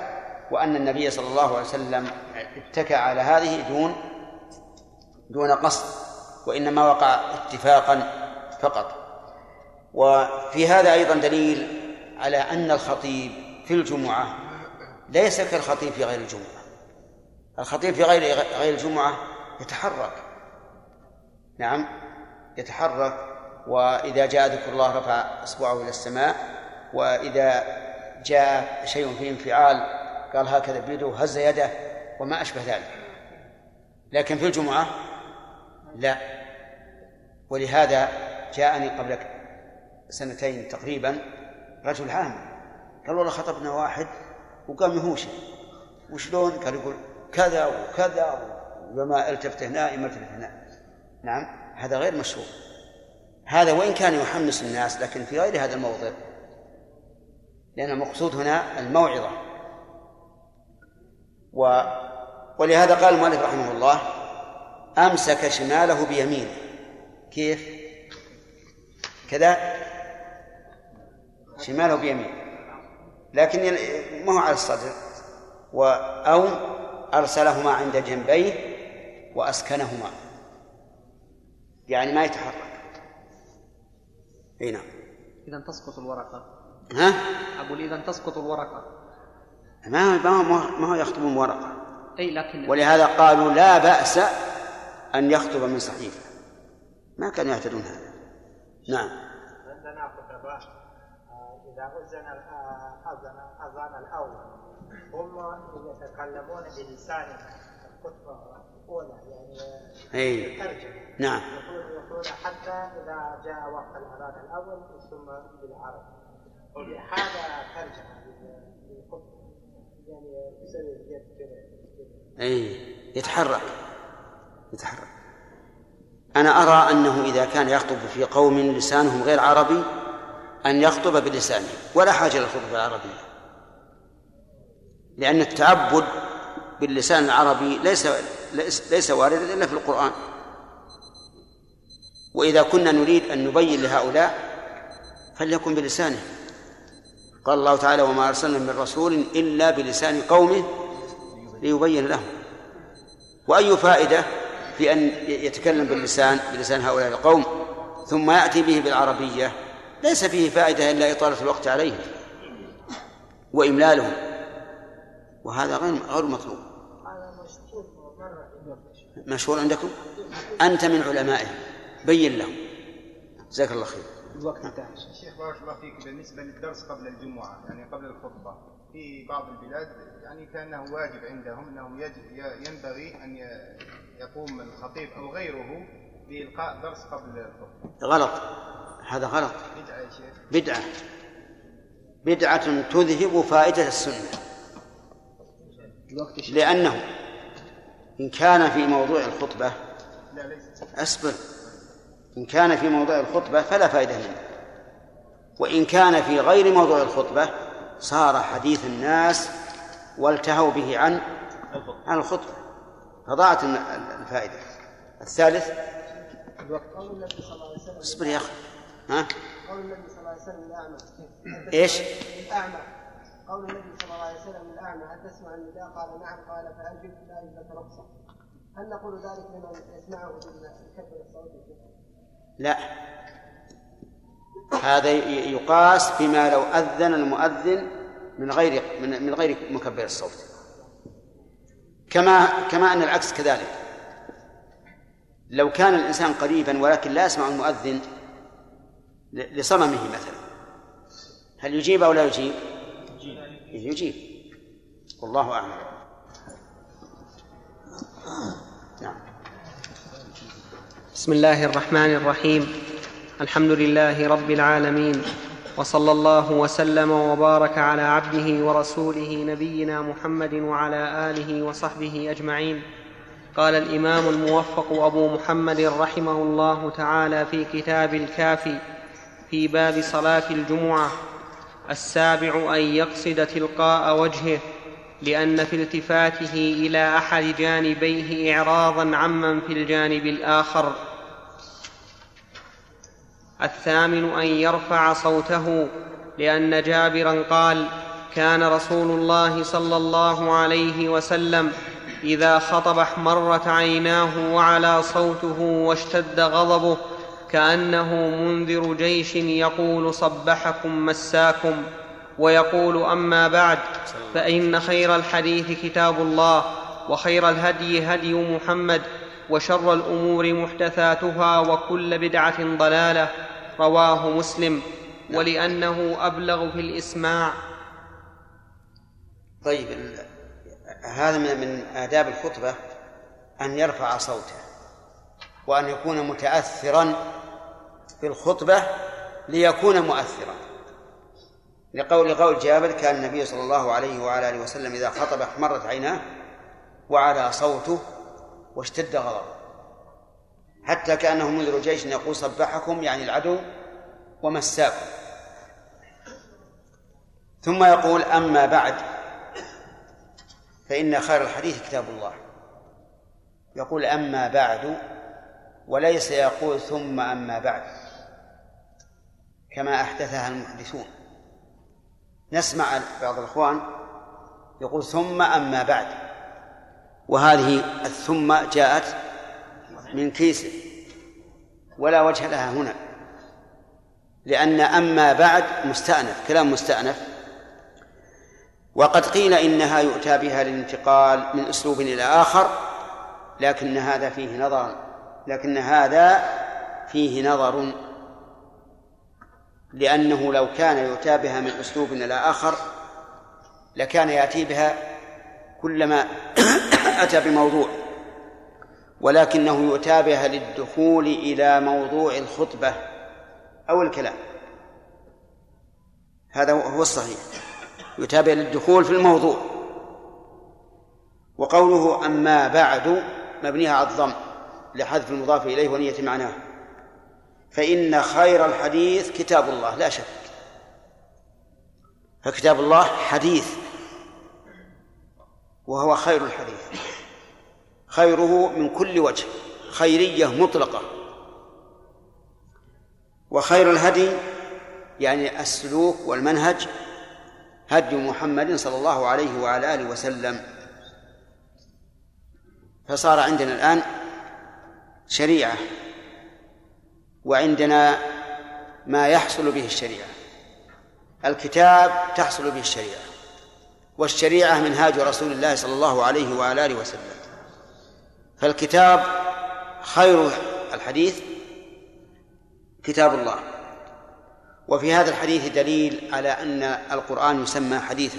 وأن النبي صلى الله عليه وسلم اتكى على هذه دون دون قصد وإنما وقع اتفاقا فقط. وفي هذا أيضا دليل على أن الخطيب في الجمعة ليس كالخطيب في غير الجمعة. الخطيب في غير غير الجمعة يتحرك. نعم يتحرك وإذا جاء ذكر الله رفع إصبعه إلى السماء وإذا جاء شيء فيه انفعال قال هكذا بيده هز يده وما أشبه ذلك. لكن في الجمعة لا. ولهذا جاءني قبل سنتين تقريبا رجل عام قال والله خطبنا واحد وقام يهوش. وشلون؟ قال يقول كذا وكذا وما التفت هنا ما التفت هنا نعم هذا غير مشروع. هذا وإن كان يحمس الناس لكن في غير هذا الموضع. لأن المقصود هنا الموعظة. و ولهذا قال المؤلف رحمه الله أمسك شماله بيمينه. كيف؟ كذا. شماله بيمينه. لكن ما هو على الصدر. و أو أرسلهما عند جنبيه وأسكنهما. يعني ما يتحرك. إي نعم. إذا تسقط الورقة. ها؟ أقول إذا تسقط الورقة. ما ما ما هو يخطب ورقة. أي لكن ولهذا قالوا لا بأس أن يخطب من صحيفة. ما كانوا يعتدون هذا. نعم. عندنا خطباء إذا اذن اذن اذان الأول. هم يتكلمون بلسانهم الخطبه الأولى يعني اي نعم. يقول حتى إذا جاء وقت الاذان الأول ثم بالعرب. وبهذا يعني يسوي اليد كذا اي يتحرك. يتحرك. أنا أرى أنه إذا كان يخطب في قوم لسانهم غير عربي أن يخطب بلسانه. ولا حاجة للخطبة العربية. لأن التعبد باللسان العربي ليس ليس واردا إلا في القرآن. وإذا كنا نريد أن نبين لهؤلاء فليكن بلسانه. قال الله تعالى وما أرسلنا من رسول إلا بلسان قومه ليبين لهم. وأي فائدة في أن يتكلم باللسان بلسان هؤلاء القوم؟ ثم يأتي به بالعربية. ليس فيه فائدة إلا إطالة الوقت عليهم وإملالهم وهذا غير غير مطلوب. مشهور عندكم؟ أنت من علمائهم بين لهم. جزاك الله خير. الوقت انتهى. شيخ بارك الله فيك. بالنسبة للدرس قبل الجمعة يعني قبل الخطبة في بعض البلاد يعني كأنه واجب عندهم أنه يجب ينبغي أن يقوم الخطيب أو غيره بإلقاء درس قبل الخطبة. غلط. هذا غلط. بدعة بدعة. تذهب فائدة السنة. لأنه إن كان في موضوع الخطبة أصبر. إن كان في موضوع الخطبة فلا فائدة منه. وإن كان في غير موضوع الخطبة صار حديث الناس والتهوا به عن عن الخطبة. فضاعت الفائدة. الثالث أصبر يا أخي. ها؟ قول النبي صلى الله عليه وسلم للأعمى إيش؟ الأعمى. قول النبي صلى الله عليه وسلم للأعمى هل تسمع النداء؟ قال نعم. قال فأجب لا لك رخصة هل نقول ذلك لمن يسمعه بالكبر الصوت. لا. هذا يقاس فيما لو أذن المؤذن من غير من, من غير مكبر الصوت. كما كما أن العكس كذلك. لو كان الإنسان قريبا ولكن لا يسمع المؤذن لصممه مثلا. هل يجيب أو لا يجيب؟ يجيب. والله أعلم. نعم. بسم الله الرحمن الرحيم. الحمد لله رب العالمين. وصلى الله وسلم وبارك على عبده ورسوله نبينا محمد وعلى آله وصحبه أجمعين. قال الإمام الموفق أبو محمد رحمه الله تعالى في كتاب الكافي. في باب صلاة الجمعة. السابع أن يقصد تلقاء وجهه لأن في التفاته إلى أحد جانبيه اعراضا عمن في الجانب الآخر. الثامن أن يرفع صوته لأن جابرا قال كان رسول الله صلى الله عليه وسلم إذا خطب احمرت عيناه وعلى صوته واشتد غضبه كأنه منذر جيش يقول صبحكم مساكم ويقول أما بعد فإن خير الحديث كتاب الله وخير الهدي هدي محمد وشر الأمور محدثاتها وكل بدعة ضلالة رواه مسلم ولأنه أبلغ في الإسماع. طيب هذا من آداب الخطبة أن يرفع صوته وأن يكون متأثرا بالخطبة ليكون مؤثرا. لقول قول جابر كان النبي صلى الله عليه وعلى آله وسلم إذا خطب احمرت عيناه وعلى صوته واشتد غضبه. حتى كأنه منذر جيش يقول صبحكم يعني العدو ومساكم. ثم يقول أما بعد فإن خير الحديث كتاب الله. يقول أما بعد وليس يقول ثم أما بعد. كما أحدثها المحدثون. نسمع بعض الإخوان يقول ثم أما بعد. وهذه الثم جاءت من كيس ولا وجه لها هنا. لأن أما بعد مستأنف كلام مستأنف. وقد قيل إنها يؤتى بها للانتقال من أسلوب إلى آخر لكن هذا فيه نظر لكن هذا فيه نظر لأنه لو كان يؤتى بها من أسلوب إلى آخر لكان يأتي بها كلما أتى بموضوع ولكنه يؤتى بها للدخول إلى موضوع الخطبة أو الكلام. هذا هو الصحيح. يتابع للدخول في الموضوع. وقوله أما بعد مبنيها على الضم لحذف المضاف إليه ونية معناه. فإن خير الحديث كتاب الله لا شك. فكتاب الله حديث وهو خير الحديث. خيره من كل وجه خيرية مطلقة. وخير الهدي يعني السلوك والمنهج هدي محمد صلى الله عليه وعلى آله وسلم. فصار عندنا الآن شريعة. وعندنا ما يحصل به الشريعة. الكتاب تحصل به الشريعة والشريعة منهاج رسول الله صلى الله عليه وعلى آله وسلم. فالكتاب خير الحديث كتاب الله. وفي هذا الحديث دليل على أن القرآن يسمى حديثا.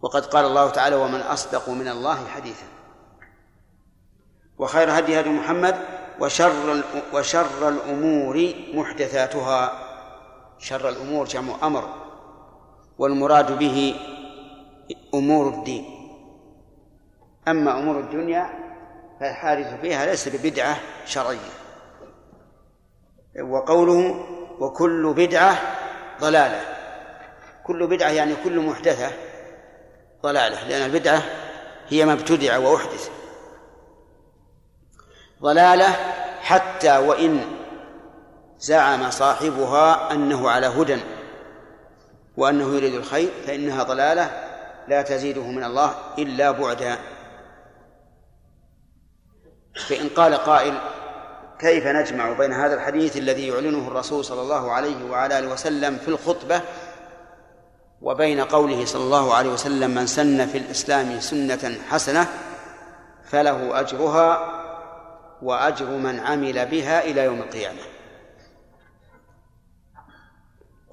وقد قال الله تعالى ومن أصدق من الله حديثا. وخير هدي هدي محمد وشر وشر الأمور محدثاتها. شر الأمور جمع أمر والمراد به أمور الدين. أما أمور الدنيا فالحادث فيها ليس ببدعة شرعية. وقوله وكل بدعة ضلالة. كل بدعة يعني كل محدثة ضلالة لأن البدعة هي ما ابتدع وأحدث. ضلالة حتى وإن زعم صاحبها أنه على هدى وأنه يريد الخير فإنها ضلالة لا تزيده من الله إلا بعدا. فإن قال قائل كيف نجمع بين هذا الحديث الذي يعلنه الرسول صلى الله عليه وعلى آله وسلم في الخطبة وبين قوله صلى الله عليه وسلم من سن في الإسلام سنة حسنة فله أجرها وأجر من عمل بها إلى يوم القيامة.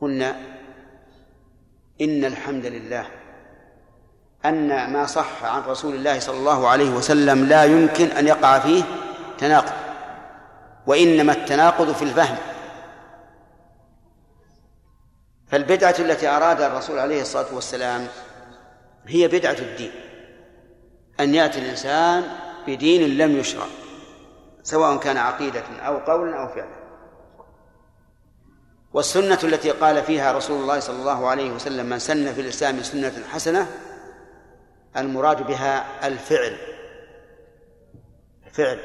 قلنا إن الحمد لله أن ما صح عن رسول الله صلى الله عليه وسلم لا يمكن أن يقع فيه تناقض وإنما التناقض في الفهم. فالبدعة التي أرادها الرسول عليه الصلاة والسلام هي بدعة الدين أن يأتي الإنسان بدين لم يشرع. سواء كان عقيدة أو قولا أو فعلا والسنة التي قال فيها رسول الله صلى الله عليه وسلم من سن في الإسلام سنة حسنة المراد بها الفعل. فعل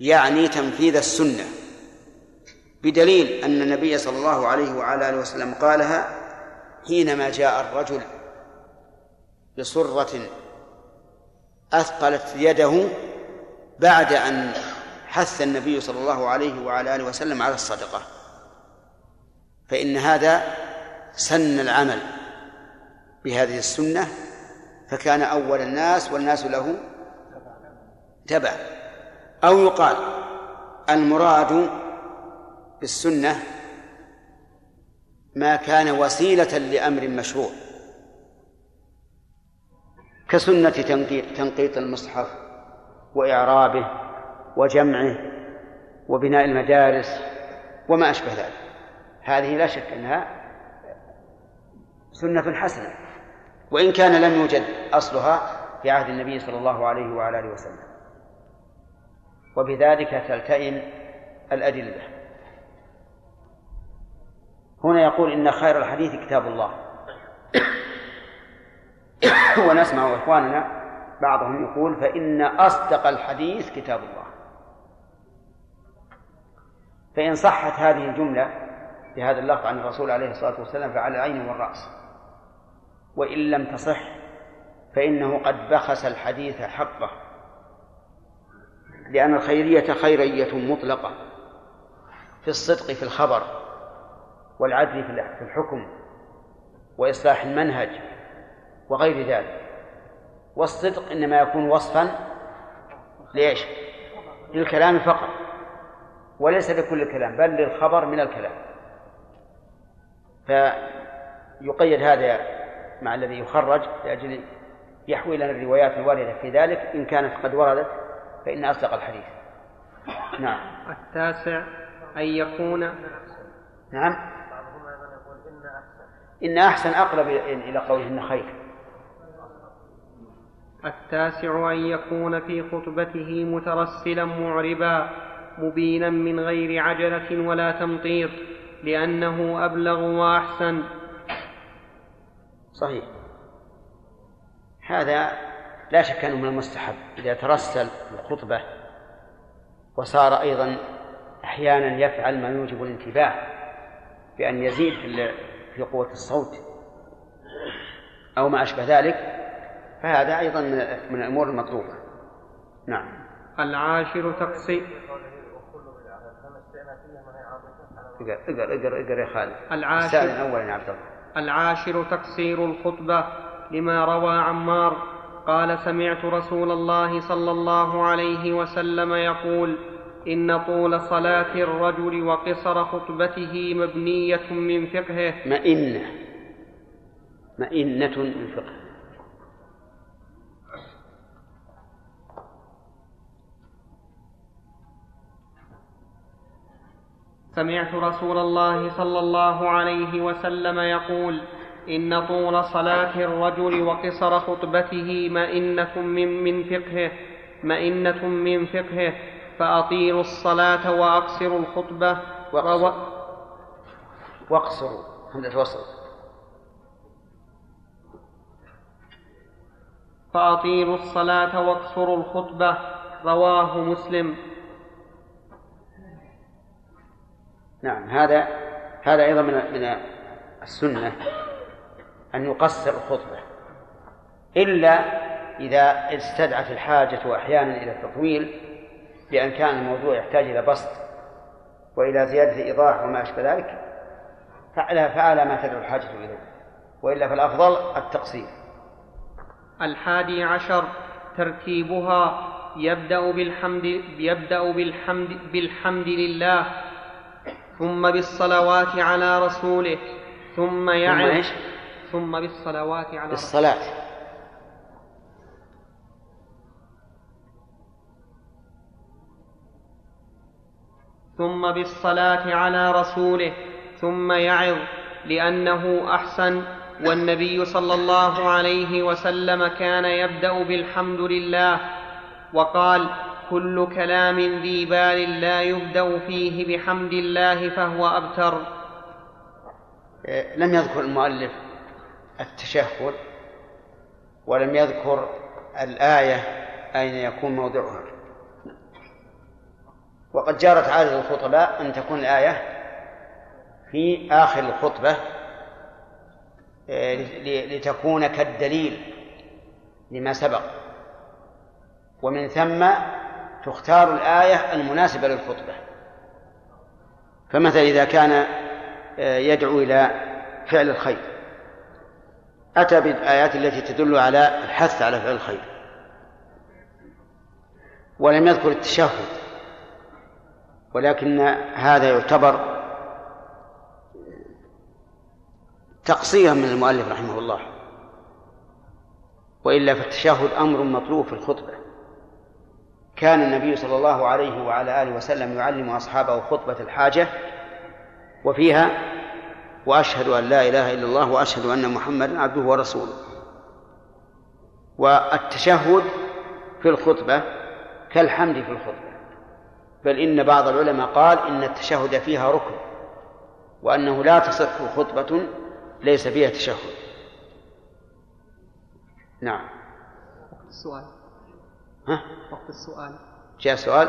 يعني تنفيذ السنة بدليل أن النبي صلى الله عليه وعلى آله وسلم قالها حينما جاء الرجل بصرة أثقلت يده بعد أن حث النبي صلى الله عليه وعلى آله وسلم على الصدقة. فإن هذا سن العمل بهذه السنة فكان أول الناس والناس له تبع. أو يقال المراد بالسنة ما كان وسيلة لأمر مشروع. كسنة تنقيط المصحف وإعرابه وجمعه وبناء المدارس وما أشبه ذلك. هذه لا شك أنها سنة حسنة وإن كان لم يوجد أصلها في عهد النبي صلى الله عليه وعلى آله وسلم. وبذلك تلتئم الأدلة. هنا يقول إن خير الحديث كتاب الله. ونسمع إخواننا بعضهم يقول فإن أصدق الحديث كتاب الله. فإن صحت هذه الجملة بهذا اللفظ عن الرسول عليه الصلاة والسلام فعلى العين والرأس. وإن لم تصح فإنه قد بخس الحديث حقه. لأن الخيرية خيرية مطلقة في الصدق في الخبر والعدل في الحكم وإصلاح المنهج وغير ذلك. والصدق إنما يكون وصفا ليش؟ للكلام فقط. وليس لكل الكلام بل للخبر من الكلام. فيقيد هذا مع الذي يخرج لأجل يحوي لنا الروايات الواردة في ذلك إن كانت قد وردت فإن أصدق الحديث. نعم. التاسع أن يكون نعم. إن أحسن أقرب إلى قوله إن خير. التاسع أن يكون في خطبته مترسلا معربا. مبينا من غير عجلة ولا تمطيط لأنه أبلغ وأحسن. صحيح. هذا لا شك أنه من المستحب. إذا ترسل الخطبة وصار أيضا أحيانا يفعل ما يوجب الانتباه بأن يزيد في قوة الصوت أو ما أشبه ذلك فهذا أيضا من الأمور المطلوبة. نعم. العاشر تقصير اقرأ اقرأ اقرأ اقرأ يا خالد. العاشر أولا يا عبد الله. العاشر تقصير الخطبة لما روى عمار قال سمعت رسول الله صلى الله عليه وسلم يقول إن طول صلاة الرجل وقصر خطبته مبنية من فقهه. مئنة مئنة من فقهه. سمعت رسول الله صلى الله عليه وسلم يقول إن طول صلاة الرجل وقصر خطبته مئنة من, من فقهه مئنة من فقهه فأطيلوا الصلاة وأقصروا الخطبة وأقصروا. وأقصروا. همزة وصل فأطيلوا الصلاة وأقصروا الخطبة رواه مسلم. نعم هذا هذا أيضا من من السنة أن يقصر الخطبة إلا إذا استدعت الحاجة أحيانا إلى التطويل بأن كان الموضوع يحتاج إلى بسط وإلى زيادة إيضاح وما أشبه ذلك فعلى فعلى ما تدعو الحاجة إليه وإلا فالأفضل التقصير. الحادي عشر ترتيبها يبدأ بالحمد يبدأ بالحمد بالحمد لله ثم بالصلوات على رسوله ثم يعظ ثم بالصلوات على بالصلاة. ثم بالصلاة على رسوله ثم يعظ لأنه أحسن. والنبي صلى الله عليه وسلم كان يبدأ بالحمد لله وقال كل كلام ذي بال لا يبدأ فيه بحمد الله فهو أبتر. إيه، لم يذكر المؤلف التشهد ولم يذكر الآية أين يكون موضعها. وقد جرت عادة الخطباء أن تكون الآية في آخر الخطبة إيه، لتكون كالدليل لما سبق. ومن ثم تختار الآية المناسبة للخطبة. فمثلا إذا كان إيه، يدعو إلى فعل الخير أتى بالآيات التي تدل على الحث على فعل الخير ولم يذكر التشهد ولكن هذا يعتبر تقصيرا من المؤلف رحمه الله وإلا فالتشهد أمر مطلوب في الخطبة. كان النبي صلى الله عليه وعلى آله وسلم يعلم أصحابه خطبة الحاجة وفيها وأشهد أن لا إله إلا الله وأشهد أن محمدا عبده ورسوله. والتشهد في الخطبة كالحمد في الخطبة. بل إن بعض العلماء قال إن التشهد فيها ركن وأنه لا تصح خطبة ليس فيها تشهد. نعم. السؤال ها؟ وقت السؤال. جاء سؤال.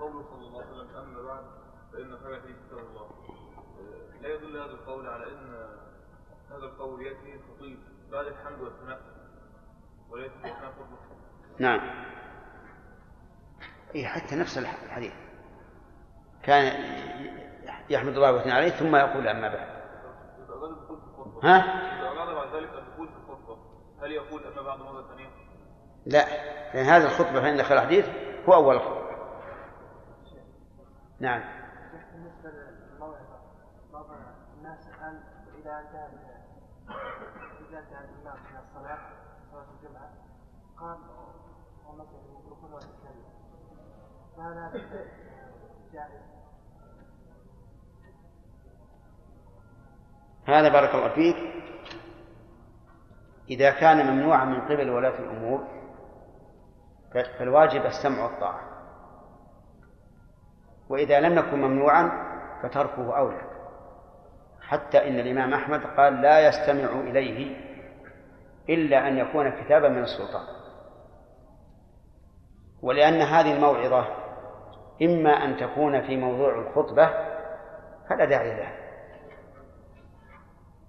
قوله صلى الله عليه وسلم أما بعد فإن خير في كتاب الله. لا يدل هذا القول على إن هذا القول يأتي الخطيب بعد الحمد والثناء وليس خطبه نعم. إيه حتى نفس الحديث. كان يحمد الله ويثني عليه ثم يقول أما بعد. ها؟ إذا أراد بعد ذلك الدخول في الخطبة هل يقول أما بعد مرة ثانية؟ لا. لأن هذه الخطبة فإن دخل الحديث هو أول الخطبة نعم. بالنسبة للموعظة الناس الآن إذا إذا الإمام الصلاة صلاة الجمعة جائز؟ هذا بارك الله فيك. إذا كان ممنوعا من قبل ولاة الأمور فالواجب السمع والطاعة. وإذا لم يكن ممنوعا فتركه أولى. حتى إن الإمام أحمد قال لا يستمع إليه إلا أن يكون كتابا من السلطان. ولأن هذه الموعظة إما أن تكون في موضوع الخطبة فلا داعي لها.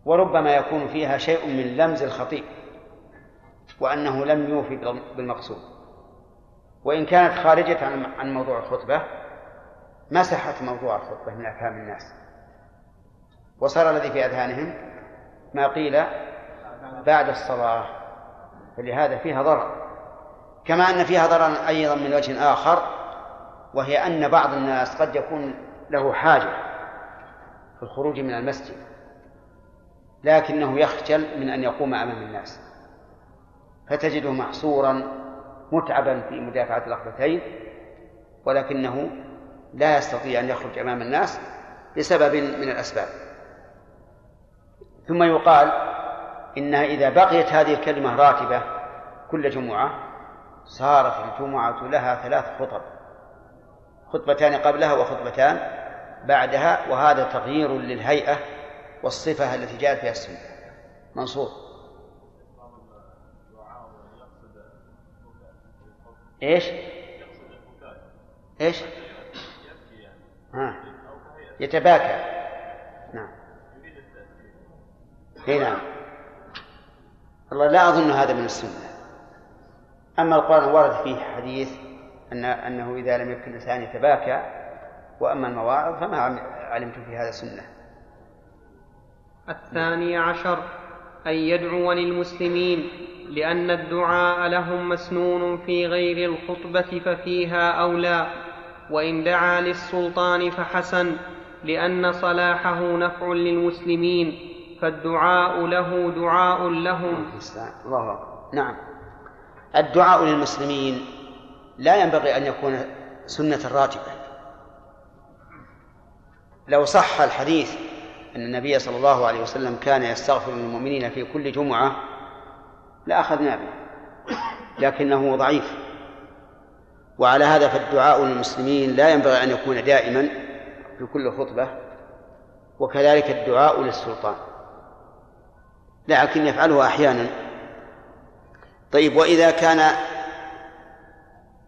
وربما يكون فيها شيء من لمز الخطيب وأنه لم يوفي بالمقصود. وإن كانت خارجة عن موضوع الخطبة مسحت موضوع الخطبة من أفهام الناس. وصار الذي في أذهانهم ما قيل بعد الصلاة فلهذا فيها ضرر. كما أن فيها ضررا أيضا من وجه آخر وهي أن بعض الناس قد يكون له حاجة في الخروج من المسجد لكنه يخجل من أن يقوم أمام الناس فتجده محصورا متعبا في مدافعة الأخبتين ولكنه لا يستطيع أن يخرج أمام الناس لسبب من الأسباب. ثم يقال إنها إذا بقيت هذه الكلمة راتبة كل جمعة صارت الجمعة لها ثلاث خطب خطبتان قبلها وخطبتان بعدها وهذا تغيير للهيئة والصفة التي جاءت فيها السنة. منصور. إيش؟ إيش؟ ها يتباكى. نعم. إي نعم. والله لا أظن هذا من السنة. أما القرآن ورد فيه حديث ان أنه إذا لم يكن الإنسان يتباكى وأما المواعظ فما علمت في هذا سنة. الثاني عشر. أن يدعو للمسلمين لأن الدعاء لهم مسنون في غير الخطبة ففيها أولى. وإن دعا للسلطان فحسن لأن صلاحه نفع للمسلمين. فالدعاء له دعاء لهم. الله نعم. الدعاء للمسلمين لا ينبغي أن يكون سنة راتبة لو صح الحديث أن النبي صلى الله عليه وسلم كان يستغفر للمؤمنين في كل جمعة لأخذنا به لكنه ضعيف. وعلى هذا فالدعاء للمسلمين لا ينبغي أن يكون دائما في كل خطبة وكذلك الدعاء للسلطان. لكن يفعله أحيانا. طيب وإذا كان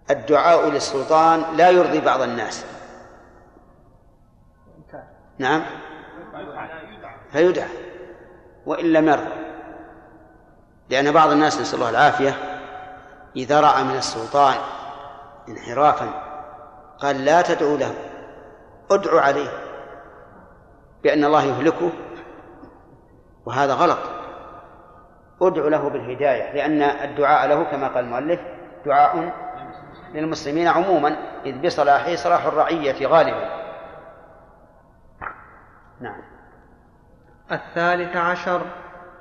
الدعاء للسلطان لا يرضي بعض الناس. نعم. فيدعى وإن لم يرضى. لأن بعض الناس نسأل الله العافية إذا رأى من السلطان انحرافا قال لا تدعوا له ادعوا عليه بأن الله يهلكه وهذا غلط. ادعو له بالهداية لأن الدعاء له كما قال المؤلف دعاء للمسلمين عموما إذ بصلاحه صلاح الرعية غالبا. نعم. الثالث عشر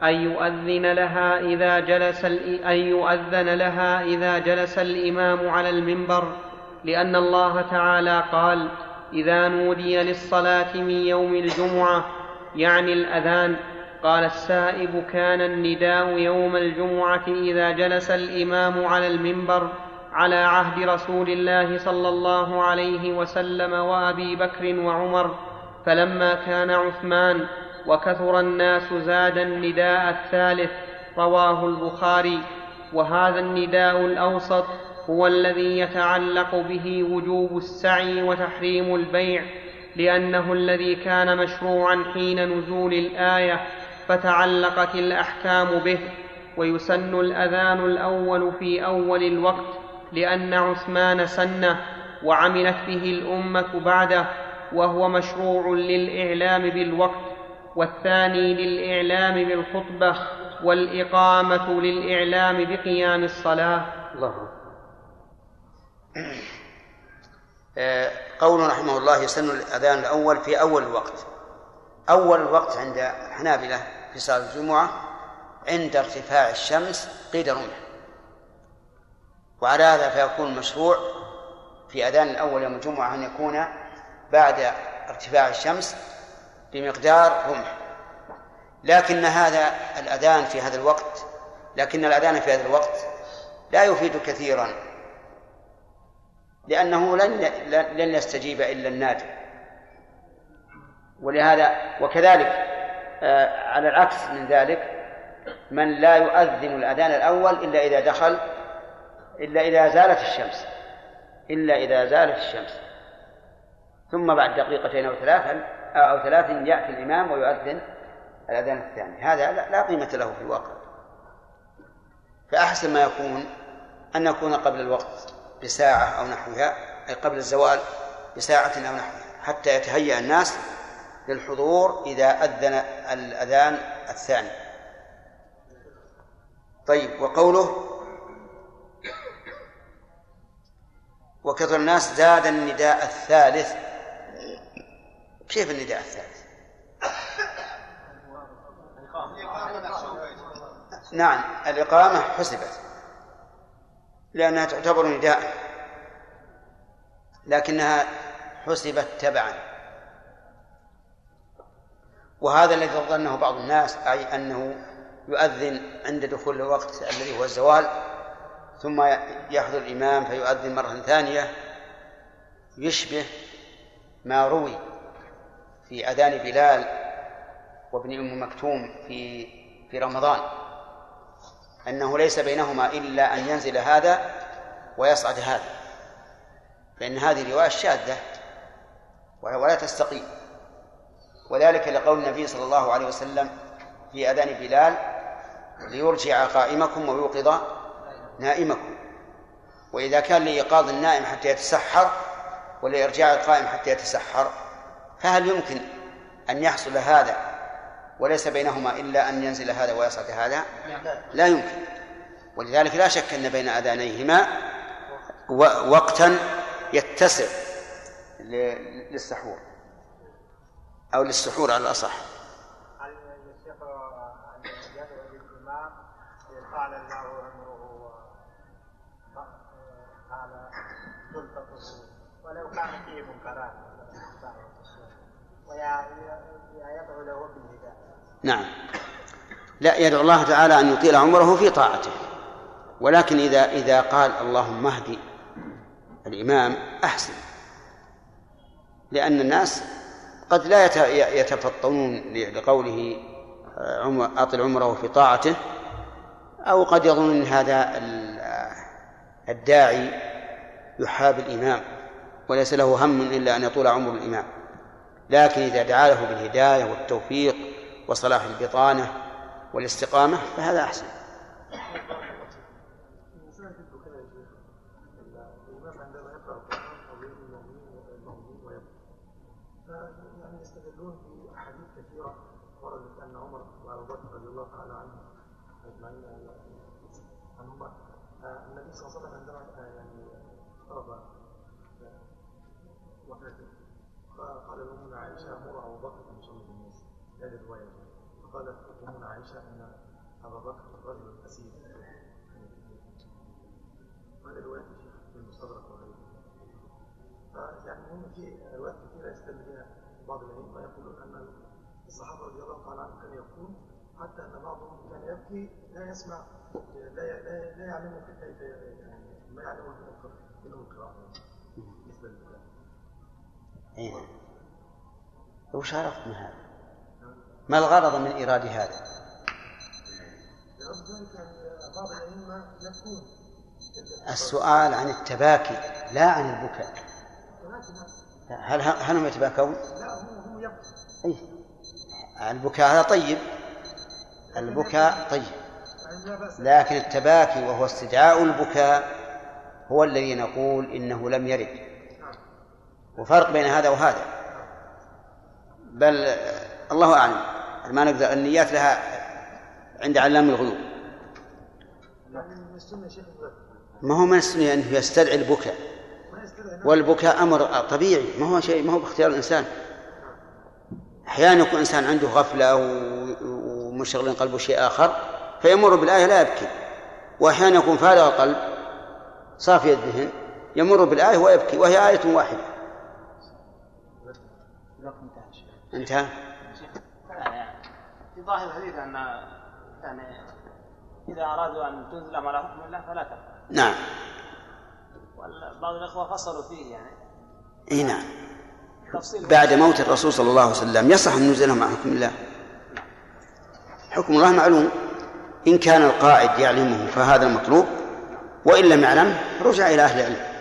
أن يؤذن لها إذا جلس أن يؤذن لها إذا جلس الإمام على المنبر لأن الله تعالى قال إذا نودي للصلاة من يوم الجمعة يعني الأذان قال السائب كان النداء يوم الجمعة إذا جلس الإمام على المنبر على عهد رسول الله صلى الله عليه وسلم وأبي بكر وعمر. فلما كان عثمان وكثر الناس زاد النداء الثالث رواه البخاري. وهذا النداء الأوسط هو الذي يتعلق به وجوب السعي وتحريم البيع لأنه الذي كان مشروعا حين نزول الآية فتعلقت الأحكام به. ويسن الأذان الأول في أول الوقت لأن عثمان سنه وعملت به الأمة بعده. وهو مشروع للإعلام بالوقت والثاني للإعلام بالخطبة والإقامة للإعلام بقيام الصلاة. الله. قول رحمه الله يسن الأذان الأول في أول الوقت أول الوقت عند الحنابلة في صلاة الجمعة عند ارتفاع الشمس قيد رمح وعلى هذا فيكون مشروع في أذان الأول يوم الجمعة أن يكون بعد ارتفاع الشمس بمقدار رمح. لكن هذا الأذان في هذا الوقت لكن الأذان في هذا الوقت لا يفيد كثيرا لأنه لن لن يستجيب إلا النادر. ولهذا وكذلك آه، على العكس من ذلك من لا يؤذن الأذان الأول إلا إذا دخل إلا إذا زالت الشمس إلا إذا زالت الشمس. ثم بعد دقيقتين أو ثلاثا أو ثلاث يأتي الإمام ويؤذن الأذان الثاني. هذا لا قيمة له في الواقع. فأحسن ما يكون أن يكون قبل الوقت بساعة أو نحوها أي قبل الزوال بساعة أو نحوها حتى يتهيأ الناس للحضور إذا أذن الأذان الثاني. طيب وقوله وكثر الناس زاد النداء الثالث كيف النداء الثالث؟ نعم الإقامة حسبت لأنها تعتبر نداء لكنها حسبت تبعا. وهذا الذي ظنه بعض الناس أي أنه يؤذن عند دخول الوقت الذي هو الزوال ثم يحضر الإمام فيؤذن مرة ثانية يشبه ما روي. في أذان بلال وابن أم مكتوم في في رمضان. أنه ليس بينهما إلا أن ينزل هذا ويصعد هذا. فإن هذه رواية شاذة ولا تستقيم. وذلك لقول النبي صلى الله عليه وسلم في أذان بلال ليرجع قائمكم ويوقظ نائمكم. وإذا كان لإيقاظ النائم حتى يتسحر ولإرجاع القائم حتى يتسحر فهل يمكن أن يحصل هذا وليس بينهما إلا أن ينزل هذا ويصعد هذا؟ لا. يمكن. ولذلك لا شك أن بين أذانيهما وقتا يتسع للسحور أو للسحور على الأصح. هل الشيخ أن يدعو للإمام يطال الله سلطته ولو كان فيه منكرات له بالهداية نعم. لا يدعو الله تعالى أن يطيل عمره في طاعته. ولكن إذا إذا قال اللهم اهدي الإمام أحسن. لأن الناس قد لا يت- يتفطنون لقوله عمر أطل عمره في طاعته أو قد يظن هذا ال- الداعي يحاب الإمام وليس له هم إلا أن يطول عمر الإمام. لكن إذا دعا له بالهداية والتوفيق وصلاح البطانة والاستقامة فهذا أحسن آه، النبي صلى الله عليه وسلم عندما آه، يعني آه، وفاته فقال لأمنا عائشة مر أبو بكر يصلي بالناس هذه الرواية. فقالت أمنا عائشة أن أبا بكر رجل أسير. وهذه رواية في المستدرك وغيره. فيعني هم في روايات كثيرة يستدل بها بعض العلماء يقولون أن الصحابة رضي الله تعالى عنهم كان يقول حتى أن بعضهم كان يبكي لا يسمع لا لا, لا يعلم كيف يعني ما يعلم منهم القراءة. بالنسبة للبكاء نعم. وش عرفت من هذا؟ ما الغرض من إيراد هذا؟ السؤال عن التباكي لا عن البكاء هل هل هم يتباكون؟ لا هم هم يبكون أي البكاء هذا طيب البكاء طيب لكن التباكي وهو استدعاء البكاء هو الذي نقول إنه لم يرد وفرق بين هذا وهذا. بل الله أعلم ما نقدر النيات لها عند علام الغيوب. ما هو من السنة أنه يستدعي البكاء؟ والبكاء أمر طبيعي ما هو شيء ما هو باختيار الإنسان. أحيانا يكون إنسان عنده غفلة ومشغل قلبه شيء آخر فيمر بالآية لا يبكي. وأحيانا يكون فارغ القلب صافي الذهن يمر بالآية ويبكي وهي آية واحدة. انتهى في ظاهر الحديث أن يعني إذا أرادوا أن تنزل على حكم الله فلا تفعل نعم. بعض الإخوة فصلوا فيه يعني. إي نعم. بعد موت الرسول صلى الله عليه وسلم يصح أن ننزلهم مع حكم الله. حكم الله معلوم. إن كان القائد يعلمه فهذا المطلوب. وإن لم يعلمه رجع إلى أهل العلم.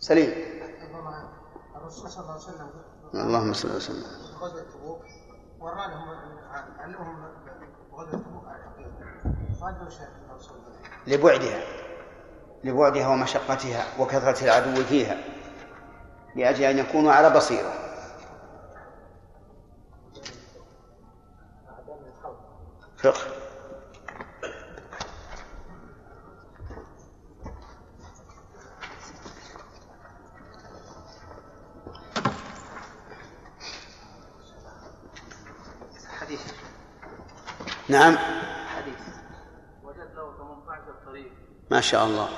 سليم. الرسول صلى الله عليه وسلم اللهم صل وسلم تبوك ورى لهم علمهم تبوك على لبعدها لبعدها ومشقتها وكثرة العدو فيها لأجل أن يكونوا على بصيرة. فقه. نعم. حديث. وجد له 18 طريق. ما شاء الله.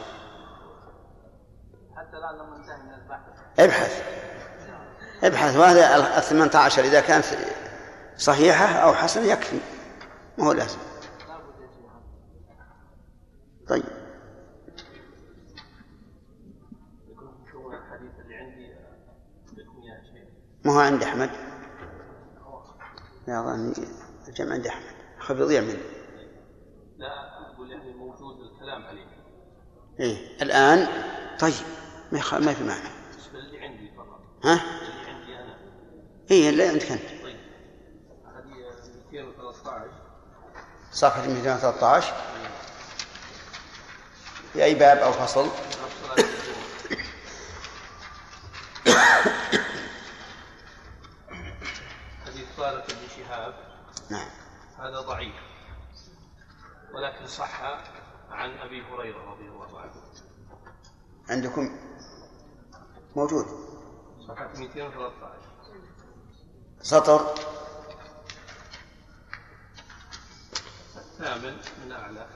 حتى الآن من البحث. ابحث. ابحث. وهذا ال 18 إذا كانت صحيحة أو حسنة يكفي. ما هو لازم طيب يكون شغل الحديث اللي عندي يكون يا شيخ ما هو عند أحمد لا ظني الجمع عند أحمد خف يضيع منه. لا أقول يعني موجود الكلام عليه. إيه الآن طيب ما يخ- ما في معنى. اللي عندي فقط. ها؟ اللي عندي أنا. إيه اللي عندك أنت طيب. هذه 213 صفحة 213 في أي باب أو فصل صلاة الجمعة طارق بن شهاب نعم هذا ضعيف ولكن صح عن أبي هريرة رضي الله عنه. عندكم؟ موجود. صفحة 213 سطر. الثامن من أعلى.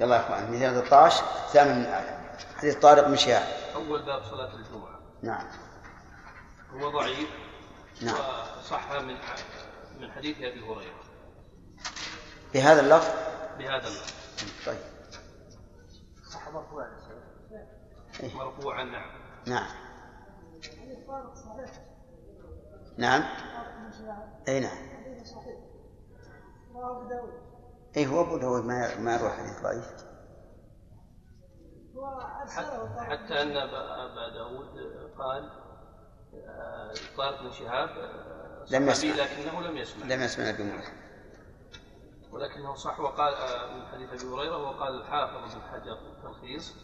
يلا يا إخوان 213 ثامن من أعلى. حديث طارق بن شهاب. أول باب صلاة الجمعة. نعم. هو ضعيف نعم. وصح من من حديث أبي هريرة. بهذا اللفظ؟ بهذا اللفظ. طيب. صح مرفوع مرفوعا نعم. نعم. نعم. اي نعم. اي هو أبو داود ما ما يروح حديث ضعيف. حتى أن أبا أبا داود قال آه، طارق بن شهاب آه، لم يسمع. لكنه لم يسمع. لم يسمع ابي موسى ولكنه صح وقال آه، من حديث أبي هريرة وقال الحافظ بن حجر التلخيص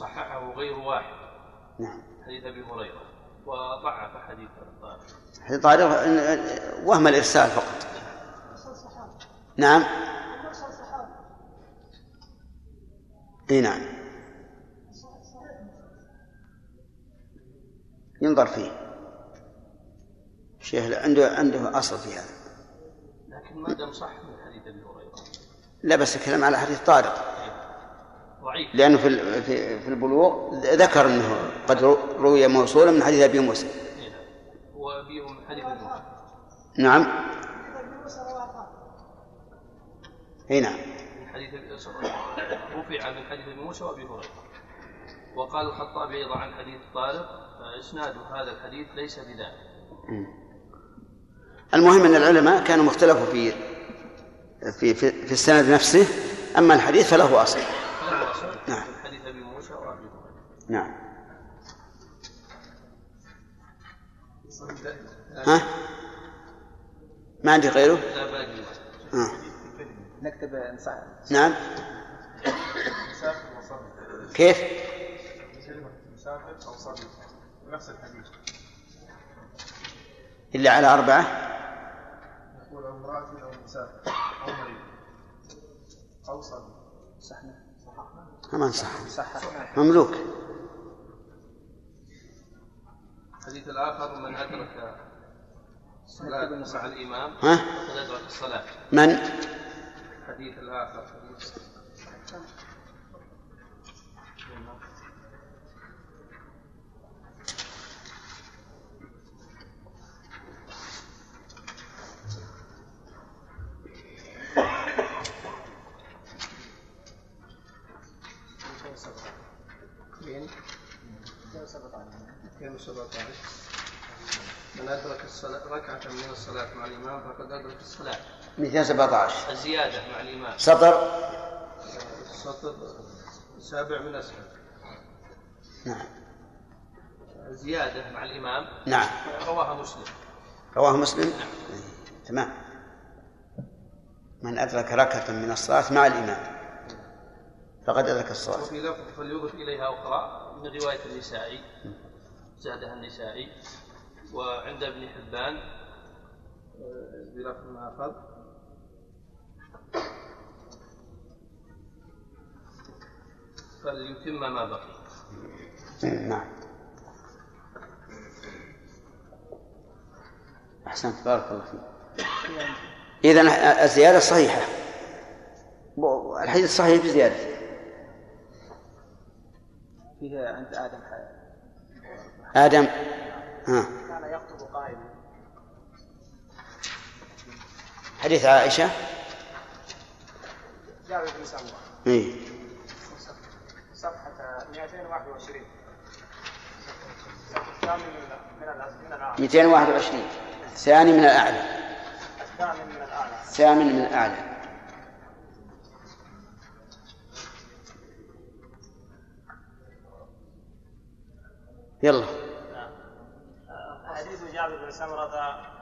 صححه غير واحد. نعم. حديث أبي هريرة. وضعف حديث طارق حديث طارق وهم الإرسال فقط. نعم. إي نعم. ينظر فيه. الشيخ عنده عنده أصل في هذا. لكن ما دام صح من حديث أبي هريرة. لا بس الكلام على حديث طارق. ضعيف. لأنه في في في البلوغ ذكر أنه قد رو- روي موصولا من حديث أبي موسى. إيه نعم. هو أبي من حديث أبي هريره نعم. اي نعم. من حديث رفع من حديث أبي موسى وأبي هريرة. وقال الخطابي أيضا عن حديث طارق اسناد هذا الحديث ليس بذلك. المهم أن العلماء كانوا مختلفوا في في في, في السند نفسه أما الحديث فله أصل. نعم. حديث ابي موسى هريره نعم. ها؟ ما عندي غيره؟ ها. نكتب نعم. كيف؟ نفس الحديث إلا على أربعة؟ يقول أو امرأة أو مسافر صحنا. كمان صح. صححنا مملوك. الحديث الآخر من أدرك الصلاة مع الإمام ها؟ فقد أدرك الصلاة. من؟ الحديث الآخر. من أدرك الصلاة ركعة من الصلاة مع الإمام فقد أدرك الصلاة. 217 الزيادة مع الإمام. سطر؟ السطر السابع من أسفل. نعم. زيادة مع الإمام. نعم. رواها مسلم. رواه مسلم؟ تمام. من أدرك ركعة من الصلاة مع الإمام. فقد أدرك الصلاة. وفي لفظ فليضف إليها أخرى من رواية النسائي. زادها النسائي. وعند ابن حبان. بلفظ آخر فليتم ما بقي. نعم. أحسنت. بارك الله فيك. إذا الزيادة صحيحة. الحديث صحيح بزيادة. فيه عند آدم ح- آدم. ها كان يخطب قائما حديث عائشة. جابر بن سمرة إيه. صفحة 221 الثامن من الأعلى. 221 ثاني من الأعلى. الثامن من الأعلى. ثامن من الأعلى. يلا. حديث جابر بن سمرة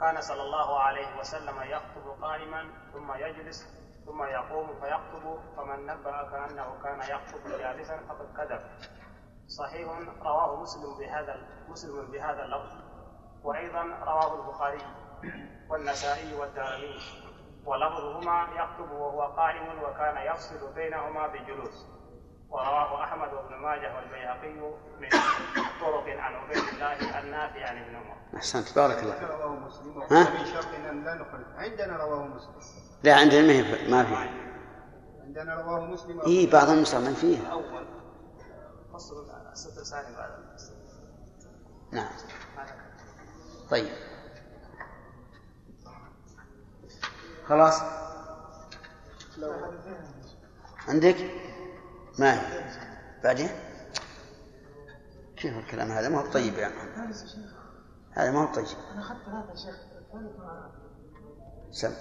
كان صلى الله عليه وسلم يخطب قائما ثم يجلس ثم يقوم فيخطب فمن نبأك أنه كان يخطب جالسا فقد كذب. صحيح رواه مسلم بهذا مسلم بهذا اللفظ. وأيضا رواه البخاري والنسائي والدارمي. ولفظهما يخطب وهو قائم وكان يفصل بينهما بجلوس. ورواه أحمد وابن ماجه والبيهقي من طرق عن عبيد الله النافع عن ابن عمر. أحسنت بارك الله رواه مسلم ها؟ شرط ان لا نخرج. عندنا رواه مسلم. لا عندنا ما في ما في عندنا رواه مسلم إي بعض النسخ من فيه اول فصل الستر ثاني بعد. نعم. طيب. خلاص؟ عندك؟ ما هي؟ بعدين؟ كيف الكلام هذا ما هو طيب يا محمد هذا ما هو طيب. أنا أخذت يا شيخ. سم.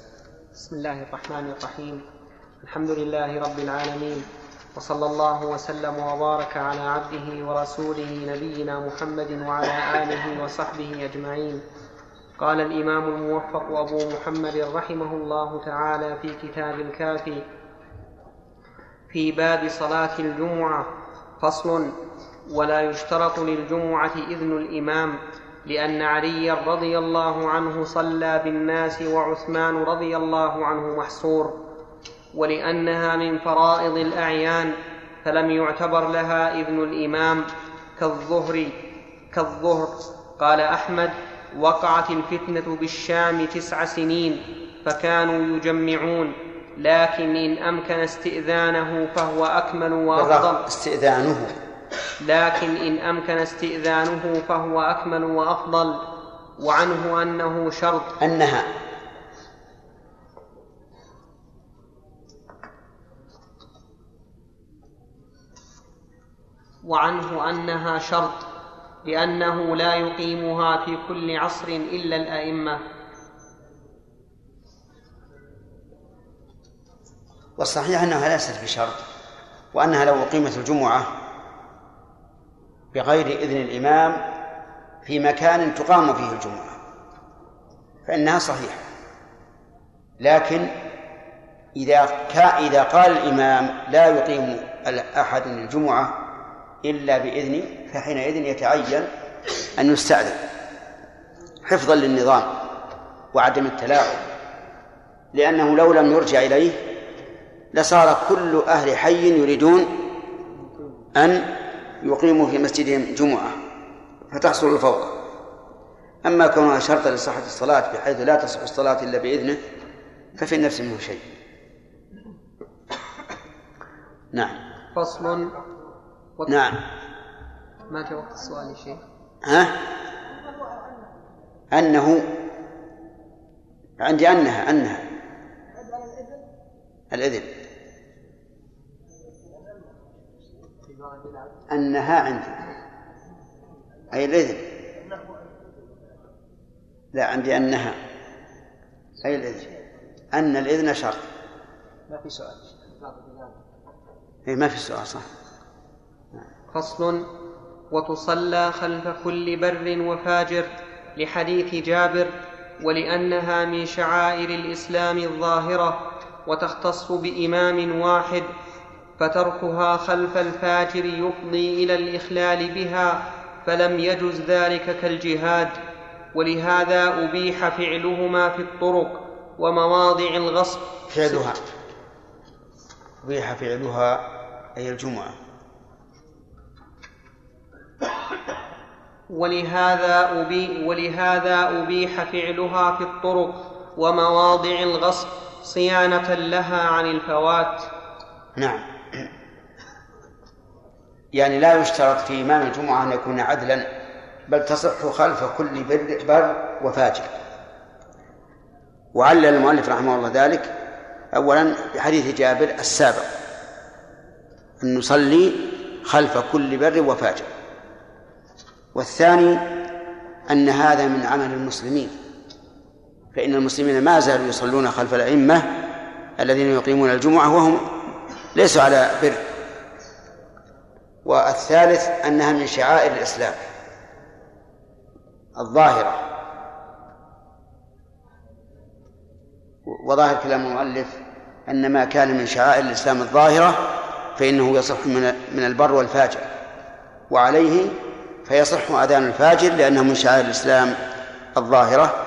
بسم الله الرحمن الرحيم. الحمد لله رب العالمين وصلى الله وسلم وبارك على عبده ورسوله نبينا محمد وعلى آله وصحبه أجمعين. قال الإمام الموفق أبو محمد رحمه الله تعالى في كتاب الكافي في باب صلاة الجمعة فصل ولا يشترط للجمعة إذن الإمام لأن عليا رضي الله عنه صلى بالناس وعثمان رضي الله عنه محصور. ولأنها من فرائض الأعيان فلم يعتبر لها إذن الإمام. كالظهر كالظهر قال أحمد وقعت الفتنة بالشام تسع سنين فكانوا يجمعون. لكن إن أمكن استئذانه فهو أكمل وأفضل. استئذانه. لكن إن أمكن استئذانه فهو أكمل وأفضل. وعنه أنه شرط. أنها. وعنه أنها شرط. لأنه لا يقيمها في كل عصر إلا الأئمة. والصحيح أنها ليست بشرط وأنها لو أقيمت الجمعة بغير إذن الإمام في مكان تقام فيه الجمعة فإنها صحيحة. لكن إذا إذا قال الإمام لا يقيم أحد الجمعة إلا بإذني فحينئذ يتعين أن يستأذن حفظا للنظام وعدم التلاعب لأنه لو لم يرجع إليه لصار كل أهل حي يريدون أن يقيموا في مسجدهم جمعة فتحصل الفوضى أما كونها شرطا لصحة الصلاة بحيث لا تصح الصلاة إلا بإذنه ففي النفس منه شيء. نعم. فصل. وت- نعم. ما جاء وقت السؤال يا شيخ؟ ها؟ أنه عندي أنها أنها. الإذن أنها عندي. أي الإذن لا عندي أنها أي الإذن أن الإذن شرط. ما في سؤال. إيه ما في سؤال صح. فصل. وتصلى خلف كل بر وفاجر لحديث جابر ولأنها من شعائر الإسلام الظاهرة. وتختص بإمام واحد فتركها خلف الفاجر يفضي إلى الإخلال بها فلم يجز ذلك كالجهاد. ولهذا أبيح فعلهما في الطرق ومواضع الغصب. فعلها. أبيح فعلها أي الجمعة. ولهذا أبي ولهذا أبيح فعلها في الطرق ومواضع الغصب. صيانة لها عن الفوات. نعم. يعني لا يشترط في إمام الجمعة أن يكون عدلا بل تصح خلف كل بر, بر وفاجر. وعلل المؤلف رحمه الله ذلك أولا بحديث جابر السابق أن نصلي خلف كل بر وفاجر. والثاني أن هذا من عمل المسلمين. فإن المسلمين ما زالوا يصلون خلف الأئمة الذين يقيمون الجمعة وهم ليسوا على بر. والثالث أنها من شعائر الإسلام الظاهرة. وظاهر كلام المؤلف أن ما كان من شعائر الإسلام الظاهرة فإنه يصح من من البر والفاجر. وعليه فيصح أذان الفاجر لأنه من شعائر الإسلام الظاهرة.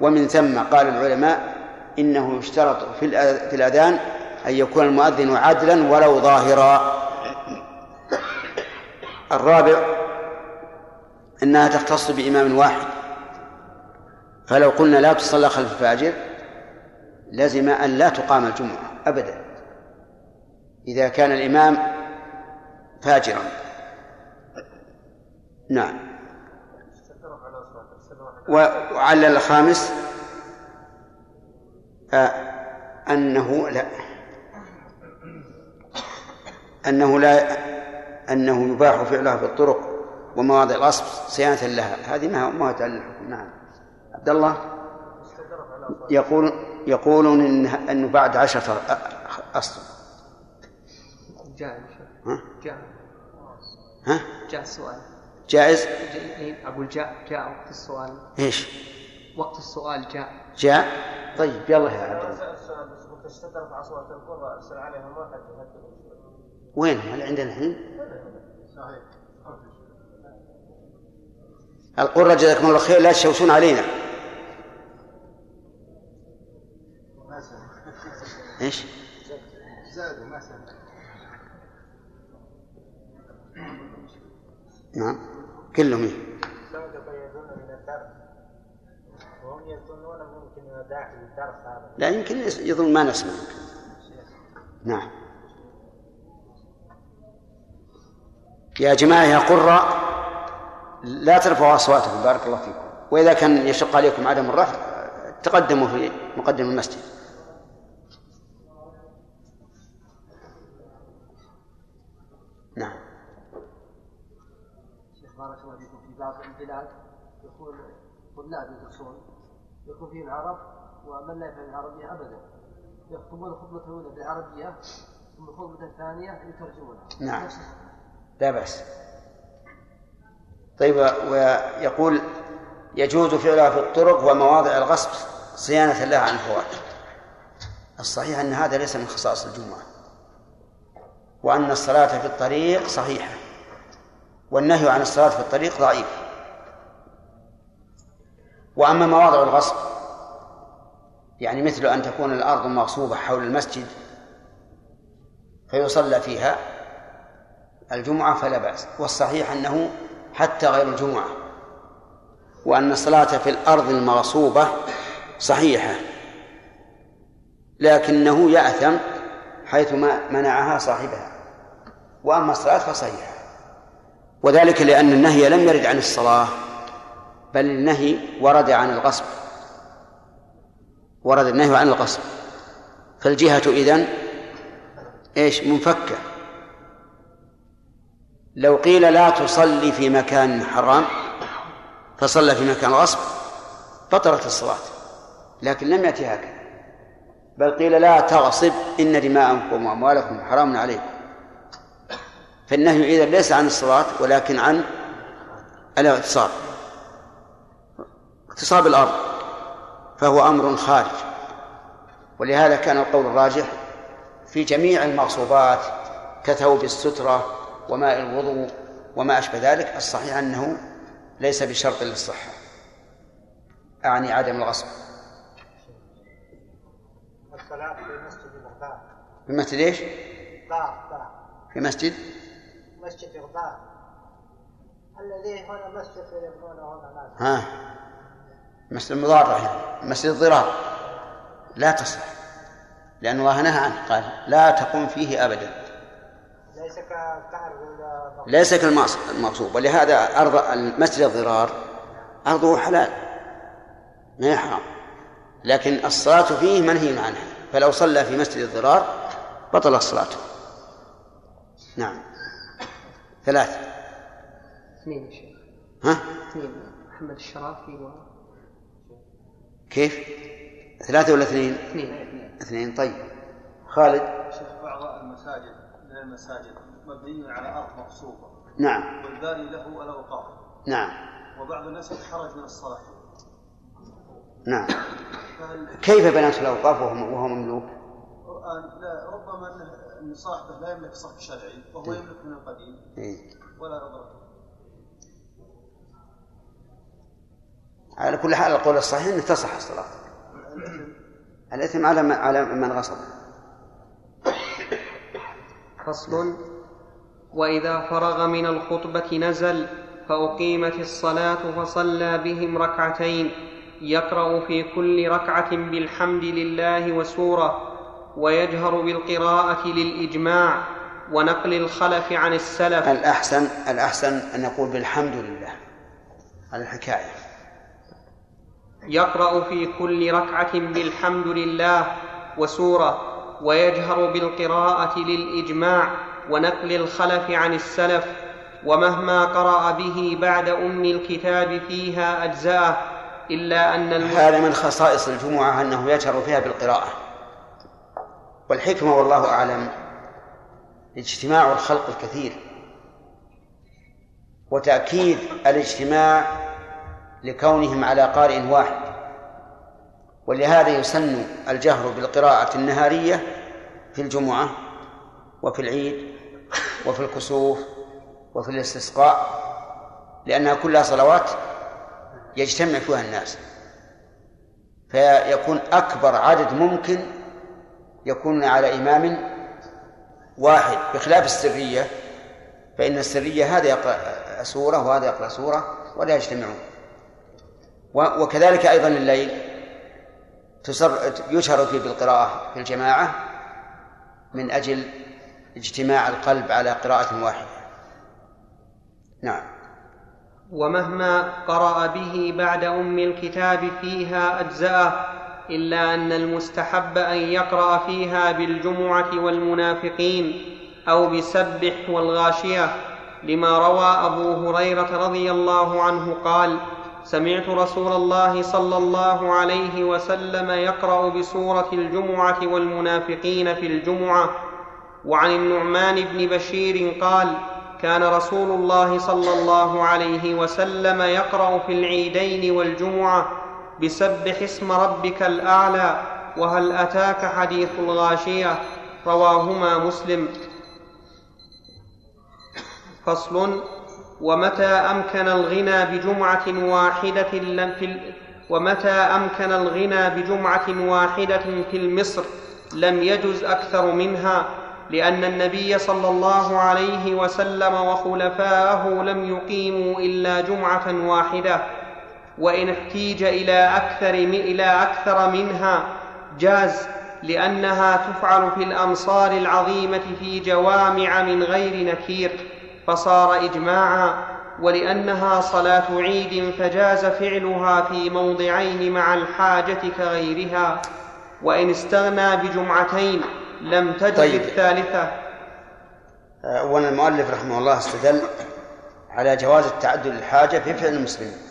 ومن ثم قال العلماء إنه يشترط في الأذان أن يكون المؤذن عدلا ولو ظاهرا. الرابع أنها تختص بإمام واحد. فلو قلنا لا تصلى خلف الفاجر لزم أن لا تقام الجمعة أبدا. إذا كان الإمام فاجرا. نعم. وعلى الخامس آه، أنه لا. أنه لا أنه يباح فعلها في الطرق ومواضع الغصب صيانة لها. هذه ما ما الحكم نعم. عبد الله؟ يقول يقولون إن أنه بعد عشرة أصل. جاء ها؟ جاء. ها؟ جاء السؤال جائز؟ أقول جاء جاء وقت السؤال إيش؟ وقت السؤال جاء جاء؟ طيب يلا يا عبد الله وين؟ هل عندنا الحين؟ القرى جزاكم الله خير لا تشوشون علينا إيش؟ زادوا ما نعم كلهم إيه؟ لا يمكن يظن ما نسمع. نعم. يا جماعة يا قراء لا ترفعوا أصواتكم بارك الله فيكم. وإذا كان يشق عليكم عدم الرفع تقدموا في مقدم المسجد نعم شيخ بارك الله فيكم في بعض البلاد يكون طلاب يدرسون يكون فيهم عرب ومن لا يفهم العربية أبدا. يخطبون خطبة الأولى بالعربية ثم الخطبة الثانية يترجمونها. نعم. لا بأس. طيب ويقول يجوز فعلها في الطرق ومواضع الغصب صيانة لها عن الفوات الصحيح أن هذا ليس من خصائص الجمعة وأن الصلاة في الطريق صحيحة. والنهي عن الصلاة في الطريق ضعيف. وأما مواضع الغصب يعني مثل أن تكون الأرض مغصوبة حول المسجد فيصلى فيها الجمعة فلا بأس. والصحيح أنه حتى غير الجمعة. وأن الصلاة في الأرض المغصوبة صحيحة. لكنه يأثم حيث ما منعها صاحبها. وأما الصلاة فصحيحة. وذلك لأن النهي لم يرد عن الصلاة بل النهي ورد عن الغصب. ورد النهي عن الغصب. فالجهة إذن إيش؟ منفكة. لو قيل لا تصلي في مكان حرام فصلى في مكان غصب بطلت الصلاة. لكن لم يأتي هكذا. بل قيل لا تغصب إن دماءكم وأموالكم حرام عليكم. فالنهي إذا ليس عن الصلاة ولكن عن الاغتصاب اغتصاب الأرض فهو أمر خارج. ولهذا كان القول الراجح في جميع المغصوبات كثوب السترة وماء الوضوء وما أشبه ذلك الصحيح أنه ليس بشرط للصحة. أعني عدم الغصب. الصلاة في مسجد في مسجد دار في مسجد؟ مسجد بغداد الذي هنا مسجد هنا ناس ها؟ مسجد المضارة يعني مسجد الضرار لا تصح. لأن الله نهى عنه. قال لا تقوم فيه أبدا. ليس ليس كالمغصوب ولهذا أرض المسجد الضرار أرضه حلال. ما هي حرام. لكن الصلاة فيه منهي عنها. فلو صلى في مسجد الضرار بطلت صلاته. نعم. ثلاث اثنين يا شيخ. ها؟ اثنين. محمد الشرافي و كيف؟ ثلاثة ولا اثنين؟ اثنين. اثنين. طيب. خالد؟ شيخ بعض المساجد من المساجد مبني على أرض مغصوبه نعم. والباني له الاوقاف نعم. وبعض الناس يتحرج من الصلاة. نعم. فهل كيف بنات الأوقاف وهو وهو مملوك ربما إن صاحبه لا يملك صرف شرعي وهو إيه. يملك من القديم. إيه. ولا نظرة. على كل حال القول الصحيح إنه تصح الصلاة. الإثم على من على من غصب. فصل. وإذا فرغ من الخطبة نزل فأقيمت الصلاة فصلى بهم ركعتين يقرأ في كل ركعة بالحمد لله وسوره. ويجهر بالقراءة للإجماع ونقل الخلف عن السلف. الأحسن الأحسن أن نقول بالحمد لله. على الحكاية. يقرأ في كل ركعة بالحمد لله وسورة ويجهر بالقراءة للإجماع ونقل الخلف عن السلف ومهما قرأ به بعد أم الكتاب فيها إلا أن الم... هذا من خصائص الجمعة أنه يجهر فيها بالقراءة. والحكمة والله أعلم. اجتماع الخلق الكثير. وتأكيد الاجتماع لكونهم على قارئ واحد. ولهذا يسن الجهر بالقراءة النهارية في الجمعة وفي العيد وفي الكسوف وفي الاستسقاء لأنها كلها صلوات يجتمع فيها الناس. فيكون أكبر عدد ممكن يكون على إمام واحد بخلاف السرية فإن السرية هذا يقرأ سورة وهذا يقرأ سورة ولا يجتمعون. وكذلك أيضا الليل يشهر فيه بالقراءة في الجماعة من أجل اجتماع القلب على قراءة واحدة. نعم. ومهما قرأ به بعد أم الكتاب فيها أجزأه إلا أن المستحب أن يقرأ فيها بالجمعة والمنافقين أو بسبح والغاشية لما روى أبو هريرة رضي الله عنه قال سمعت رسول الله صلى الله عليه وسلم يقرأ بسورة الجمعة والمنافقين في الجمعة وعن النعمان بن بشير قال كان رسول الله صلى الله عليه وسلم يقرأ في العيدين والجمعة بسبح اسم ربك الأعلى وهل أتاك حديث الغاشية؟ رواهما مسلم. فصل ومتى أمكن الغنى بجمعة واحدة لم في ومتى أمكن الغنى بجمعة واحدة في المصر؟ لم يجز أكثر منها لأن النبي صلى الله عليه وسلم وخلفاءه لم يقيموا إلا جمعة واحدة. وإن احتيج إلى أكثر إلى أكثر منها جاز لأنها تفعل في الأمصار العظيمة في جوامع من غير نكير فصار إجماعا ولأنها صلاة عيد فجاز فعلها في موضعين مع الحاجة كغيرها وإن استغنى بجمعتين لم تجد طيب. الثالثة اولا المؤلف رحمه الله استدل على جواز التعدد الحاجة في فعل المسلمين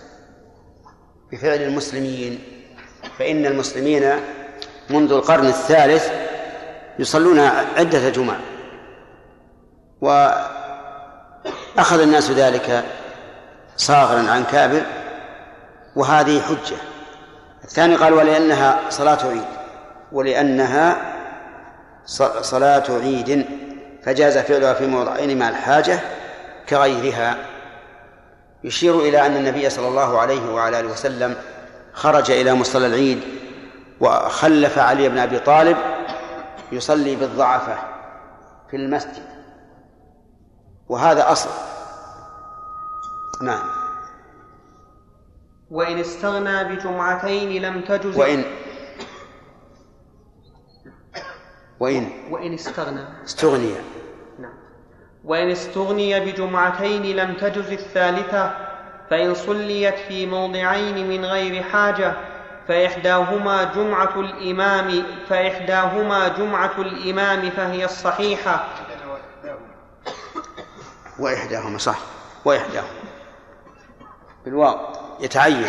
بفعل المسلمين. فإن المسلمين منذ القرن الثالث يصلون عدة جمع. و أخذ الناس ذلك صاغرا عن كابر وهذه حجة. الثاني قال ولأنها صلاة عيد. ولأنها صلاة عيد فجاز فعلها في موضعين مع الحاجة كغيرها. يشير إلى أن النبي صلى الله عليه وعلى آله وسلم خرج إلى مصلى العيد وخلف علي بن أبي طالب يصلي بالضعفة في المسجد. وهذا أصل. نعم. وإن استغنى بجمعتين لم تجز وإن. وإن. وإن استغنى. استغني. وإن استغني بجمعتين لم تجز الثالثة فإن صليت في موضعين من غير حاجة فإحداهما جمعة الإمام فإحداهما جمعة الإمام فهي الصحيحة. وإحداهما صح وإحداهما. بالواو يتعين.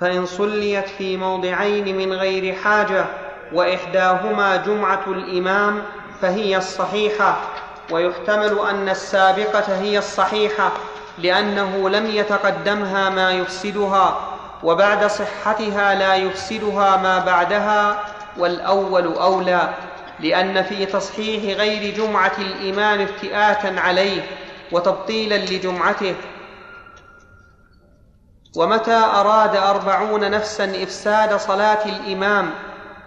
فإن صليت في موضعين من غير حاجة وإحداهما جمعة الإمام فهي الصحيحة ويحتمل أن السابقة هي الصحيحة لأنه لم يتقدمها ما يفسدها وبعد صحتها لا يفسدها ما بعدها والأول أولى لأن في تصحيح غير جمعة الإمام افتئاتا عليه وتبطيلا لجمعته. ومتى أراد أربعون نفسا إفساد صلاة الإمام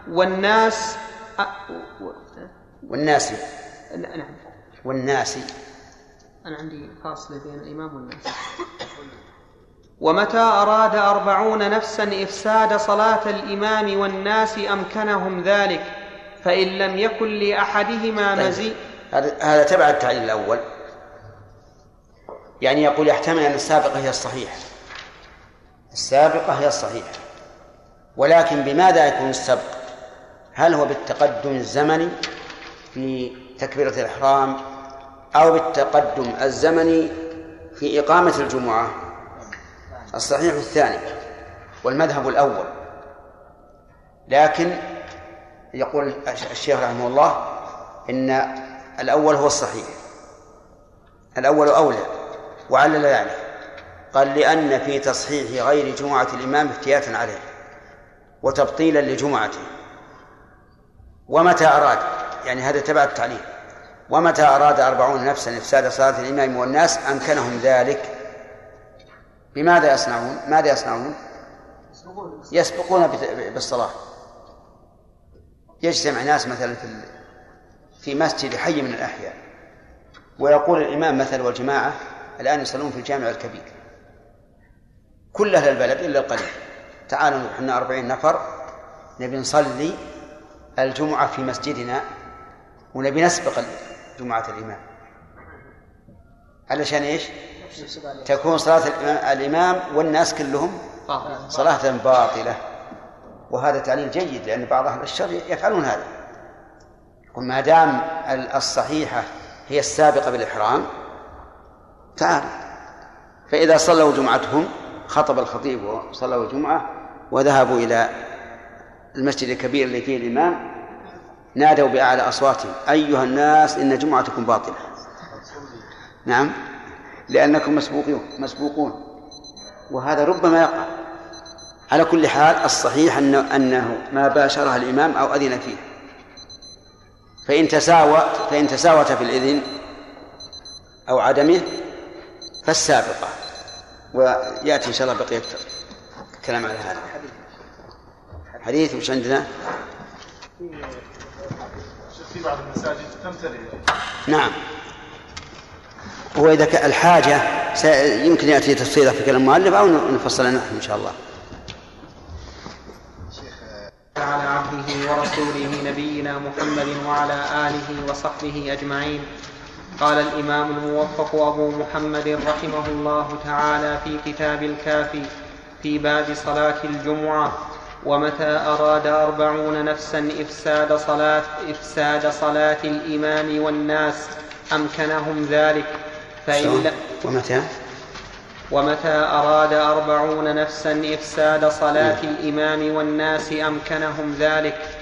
والناس والناس. نعم والناس. أنا عندي فاصلة بين الإمام والناس. ومتى أراد أربعون نفسا إفساد صلاة الإمام والناس أمكنهم ذلك؟ فإن لم يكن لأحدهما طيب. مزيد هذا هذا تبع التعليل الأول. يعني يقول يحتمل أن السابقة هي الصحيحة. السابقة هي الصحيحة. ولكن بماذا يكون السبق؟ هل هو بالتقدم الزمني في تكبيرة الإحرام أو بالتقدم الزمني في إقامة الجمعة؟ الصحيح الثاني والمذهب الأول. لكن يقول الشيخ رحمه الله إن الأول هو الصحيح. الأول أولى وعلل ذلك. قال لأن في تصحيح غير جمعة الإمام افتياتا عليه وتبطيلا لجمعته. ومتى أراد؟ يعني هذا تبع التعليم ومتى أراد أربعون نفسا إفساد صلاة الإمام والناس أمكنهم ذلك؟ بماذا يصنعون؟ ماذا يصنعون؟ يسبقون بالصلاة. يجتمع ناس مثلا في في مسجد حي من الأحياء ويقول الإمام مثلا والجماعة الآن يصلون في الجامع الكبير. كل أهل البلد إلا القليل. تعالوا إحنا أربعين نفر نبي نصلي الجمعة في مسجدنا ونبي نسبق جمعة الإمام. علشان إيش؟ تكون صلاة الإمام والناس كلهم صلاة باطلة. وهذا تعليل جيد لأن بعض أهل الشر يفعلون هذا. وما دام الصحيحة هي السابقة بالإحرام تعال. فإذا صلوا جمعتهم خطب الخطيب وصلوا الجمعة وذهبوا إلى المسجد الكبير اللي فيه الإمام نادوا بأعلى أصواتهم أيها الناس إن جمعتكم باطلة. نعم لأنكم مسبوقون مسبوقون. وهذا ربما يقع. على كل حال الصحيح أنه, أنه ما باشرها الإمام أو أذن فيه. فإن تساوى فإن تساوت في الإذن أو عدمه فالسابقة. ويأتي إن شاء الله بقية الكلام على هذا. حديث وش عندنا؟ في بعض المساجد تمتلئ نعم وإذا الحاجة يمكن يأتي تفصيلها في كلام المؤلف أو نفصلها نحن إن شاء الله. على عبده ورسوله نبينا محمد وعلى آله وصحبه أجمعين. قال الإمام الموفق أبو محمد رحمه الله تعالى في كتاب الكافي في باب صلاة الجمعة ومتى أراد أربعون نفسا إفساد صلاة إفساد صلاة الإمام والناس أمكنهم ذلك؟ فإن ومتى؟ ومتى أراد أربعون نفسا إفساد صلاة الإمام والناس أمكنهم ذلك؟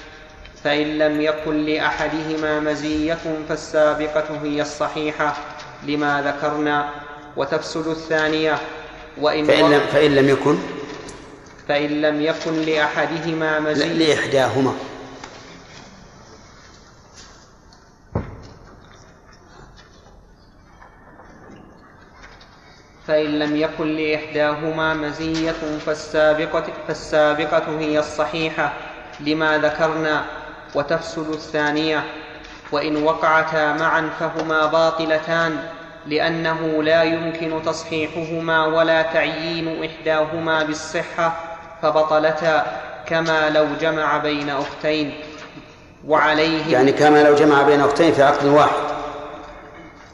فإن لم يكن لأحدهما مزية فالسابقة هي الصحيحة لما ذكرنا وتفسد الثانية وإن فإن لم, فإن لم يكن؟ فإن لم يكن لأحدهما مزية. لإحداهما. فإن لم يكن لإحداهما مزية فالسابقة, فالسابقة هي الصحيحة لما ذكرنا وتفسد الثانية وإن وقعتا معا فهما باطلتان لأنه لا يمكن تصحيحهما ولا تعيين إحداهما بالصحة فبطلتا كما لو جمع بين أختين. وعليه يعني كما لو جمع بين أختين في عقد واحد.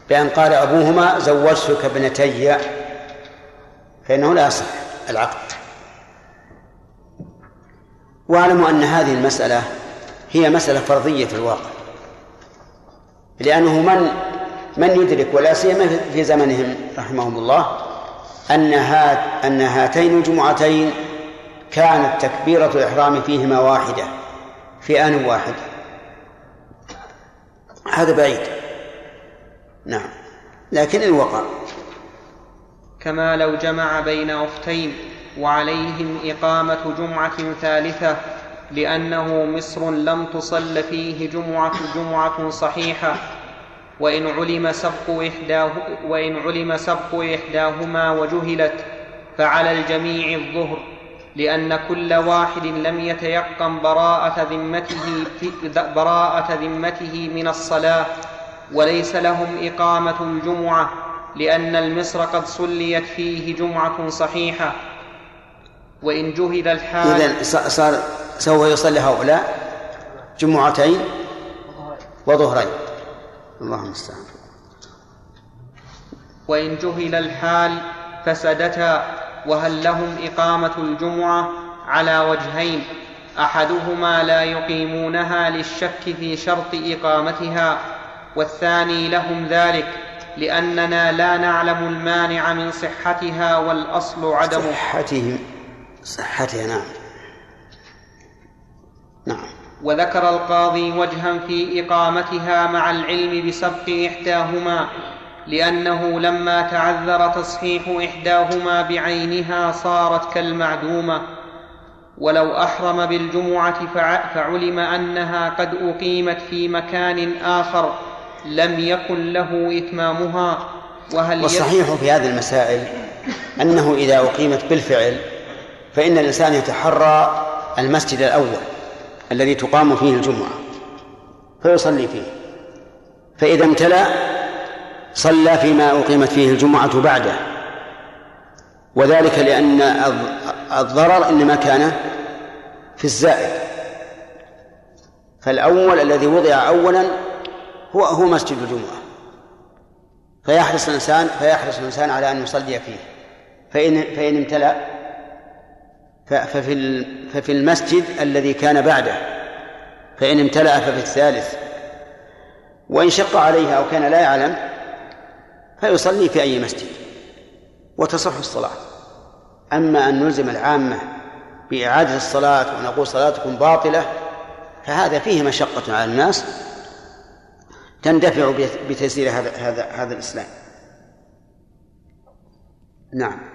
بأن قال أبوهما زوجتك ابنتي فإنه لا يصح العقد. واعلموا أن هذه المسألة هي مسألة فرضية في الواقع. لأنه من من يدرك ولا سيما في زمنهم رحمهم الله أن هات أن هاتين الجمعتين كانت تكبيرة الإحرام فيهما واحدة في آن واحد. هذا بعيد. نعم. لكن إن وقع كما لو جمع بين أختين وعليهم إقامة جمعة ثالثة لأنه مصر لم تصل فيه جمعة جمعة صحيحة. وإن علم سبق إحداه وإن علم سبق إحداهما وجهلت فعلى الجميع الظهر. لأن كل واحد لم يتيقن براءة ذمته براءة ذمته من الصلاة. وليس لهم إقامة الجمعة لأن المصر قد صليت فيه جمعة صحيحة. وإن جهل الحال إذا صار سوف يصلي هؤلاء جمعتين وظهرين. اللهم المستعان وإن جهل الحال فسدتا وهل لهم إقامة الجمعة على وجهين أحدهما لا يقيمونها للشك في شرط إقامتها والثاني لهم ذلك لأننا لا نعلم المانع من صحتها والأصل عدم. صحتهم صحتها نعم. نعم. وذكر القاضي وجها في إقامتها مع العلم بسبق إحداهما لأنه لما تعذر تصحيح إحداهما بعينها صارت كالمعدومة. ولو أحرم بالجمعة فعلم أنها قد أقيمت في مكان آخر لم يكن له إتمامها. وهل والصحيح في هذه المسائل أنه إذا أقيمت بالفعل فإن الإنسان يتحرى المسجد الأول. الذي تقام فيه الجمعة فيصلي فيه. فإذا امتلأ صلى فيما أقيمت فيه الجمعة بعده. وذلك لأن الضرر إنما كان في الزائد فالأول الذي وضع أولا هو هو مسجد الجمعة. فيحرص الإنسان فيحرص الإنسان على أن يصلي فيه. فإن فإن امتلأ ففي ففي المسجد الذي كان بعده فإن امتلأ ففي الثالث. وإن شق عليه أو كان لا يعلم فيصلي في أي مسجد وتصح الصلاة. أما أن نلزم العامة بإعادة الصلاة ونقول صلاتكم باطلة فهذا فيه مشقة على الناس تندفع بتيسير هذا هذا هذا الإسلام. نعم.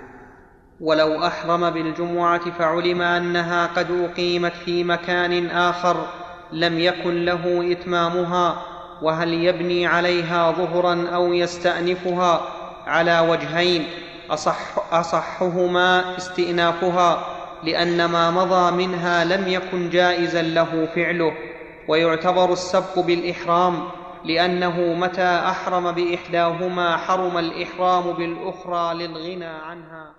ولو أحرم بالجمعة فعلم أنها قد أقيمت في مكان آخر لم يكن له إتمامها وهل يبني عليها ظهرا أو يستأنفها على وجهين؟ أصح أصحهما استئنافها لأن ما مضى منها لم يكن جائزا له فعله ويعتبر السبق بالإحرام لأنه متى أحرم بإحداهما حرم الإحرام بالأخرى للغنى عنها.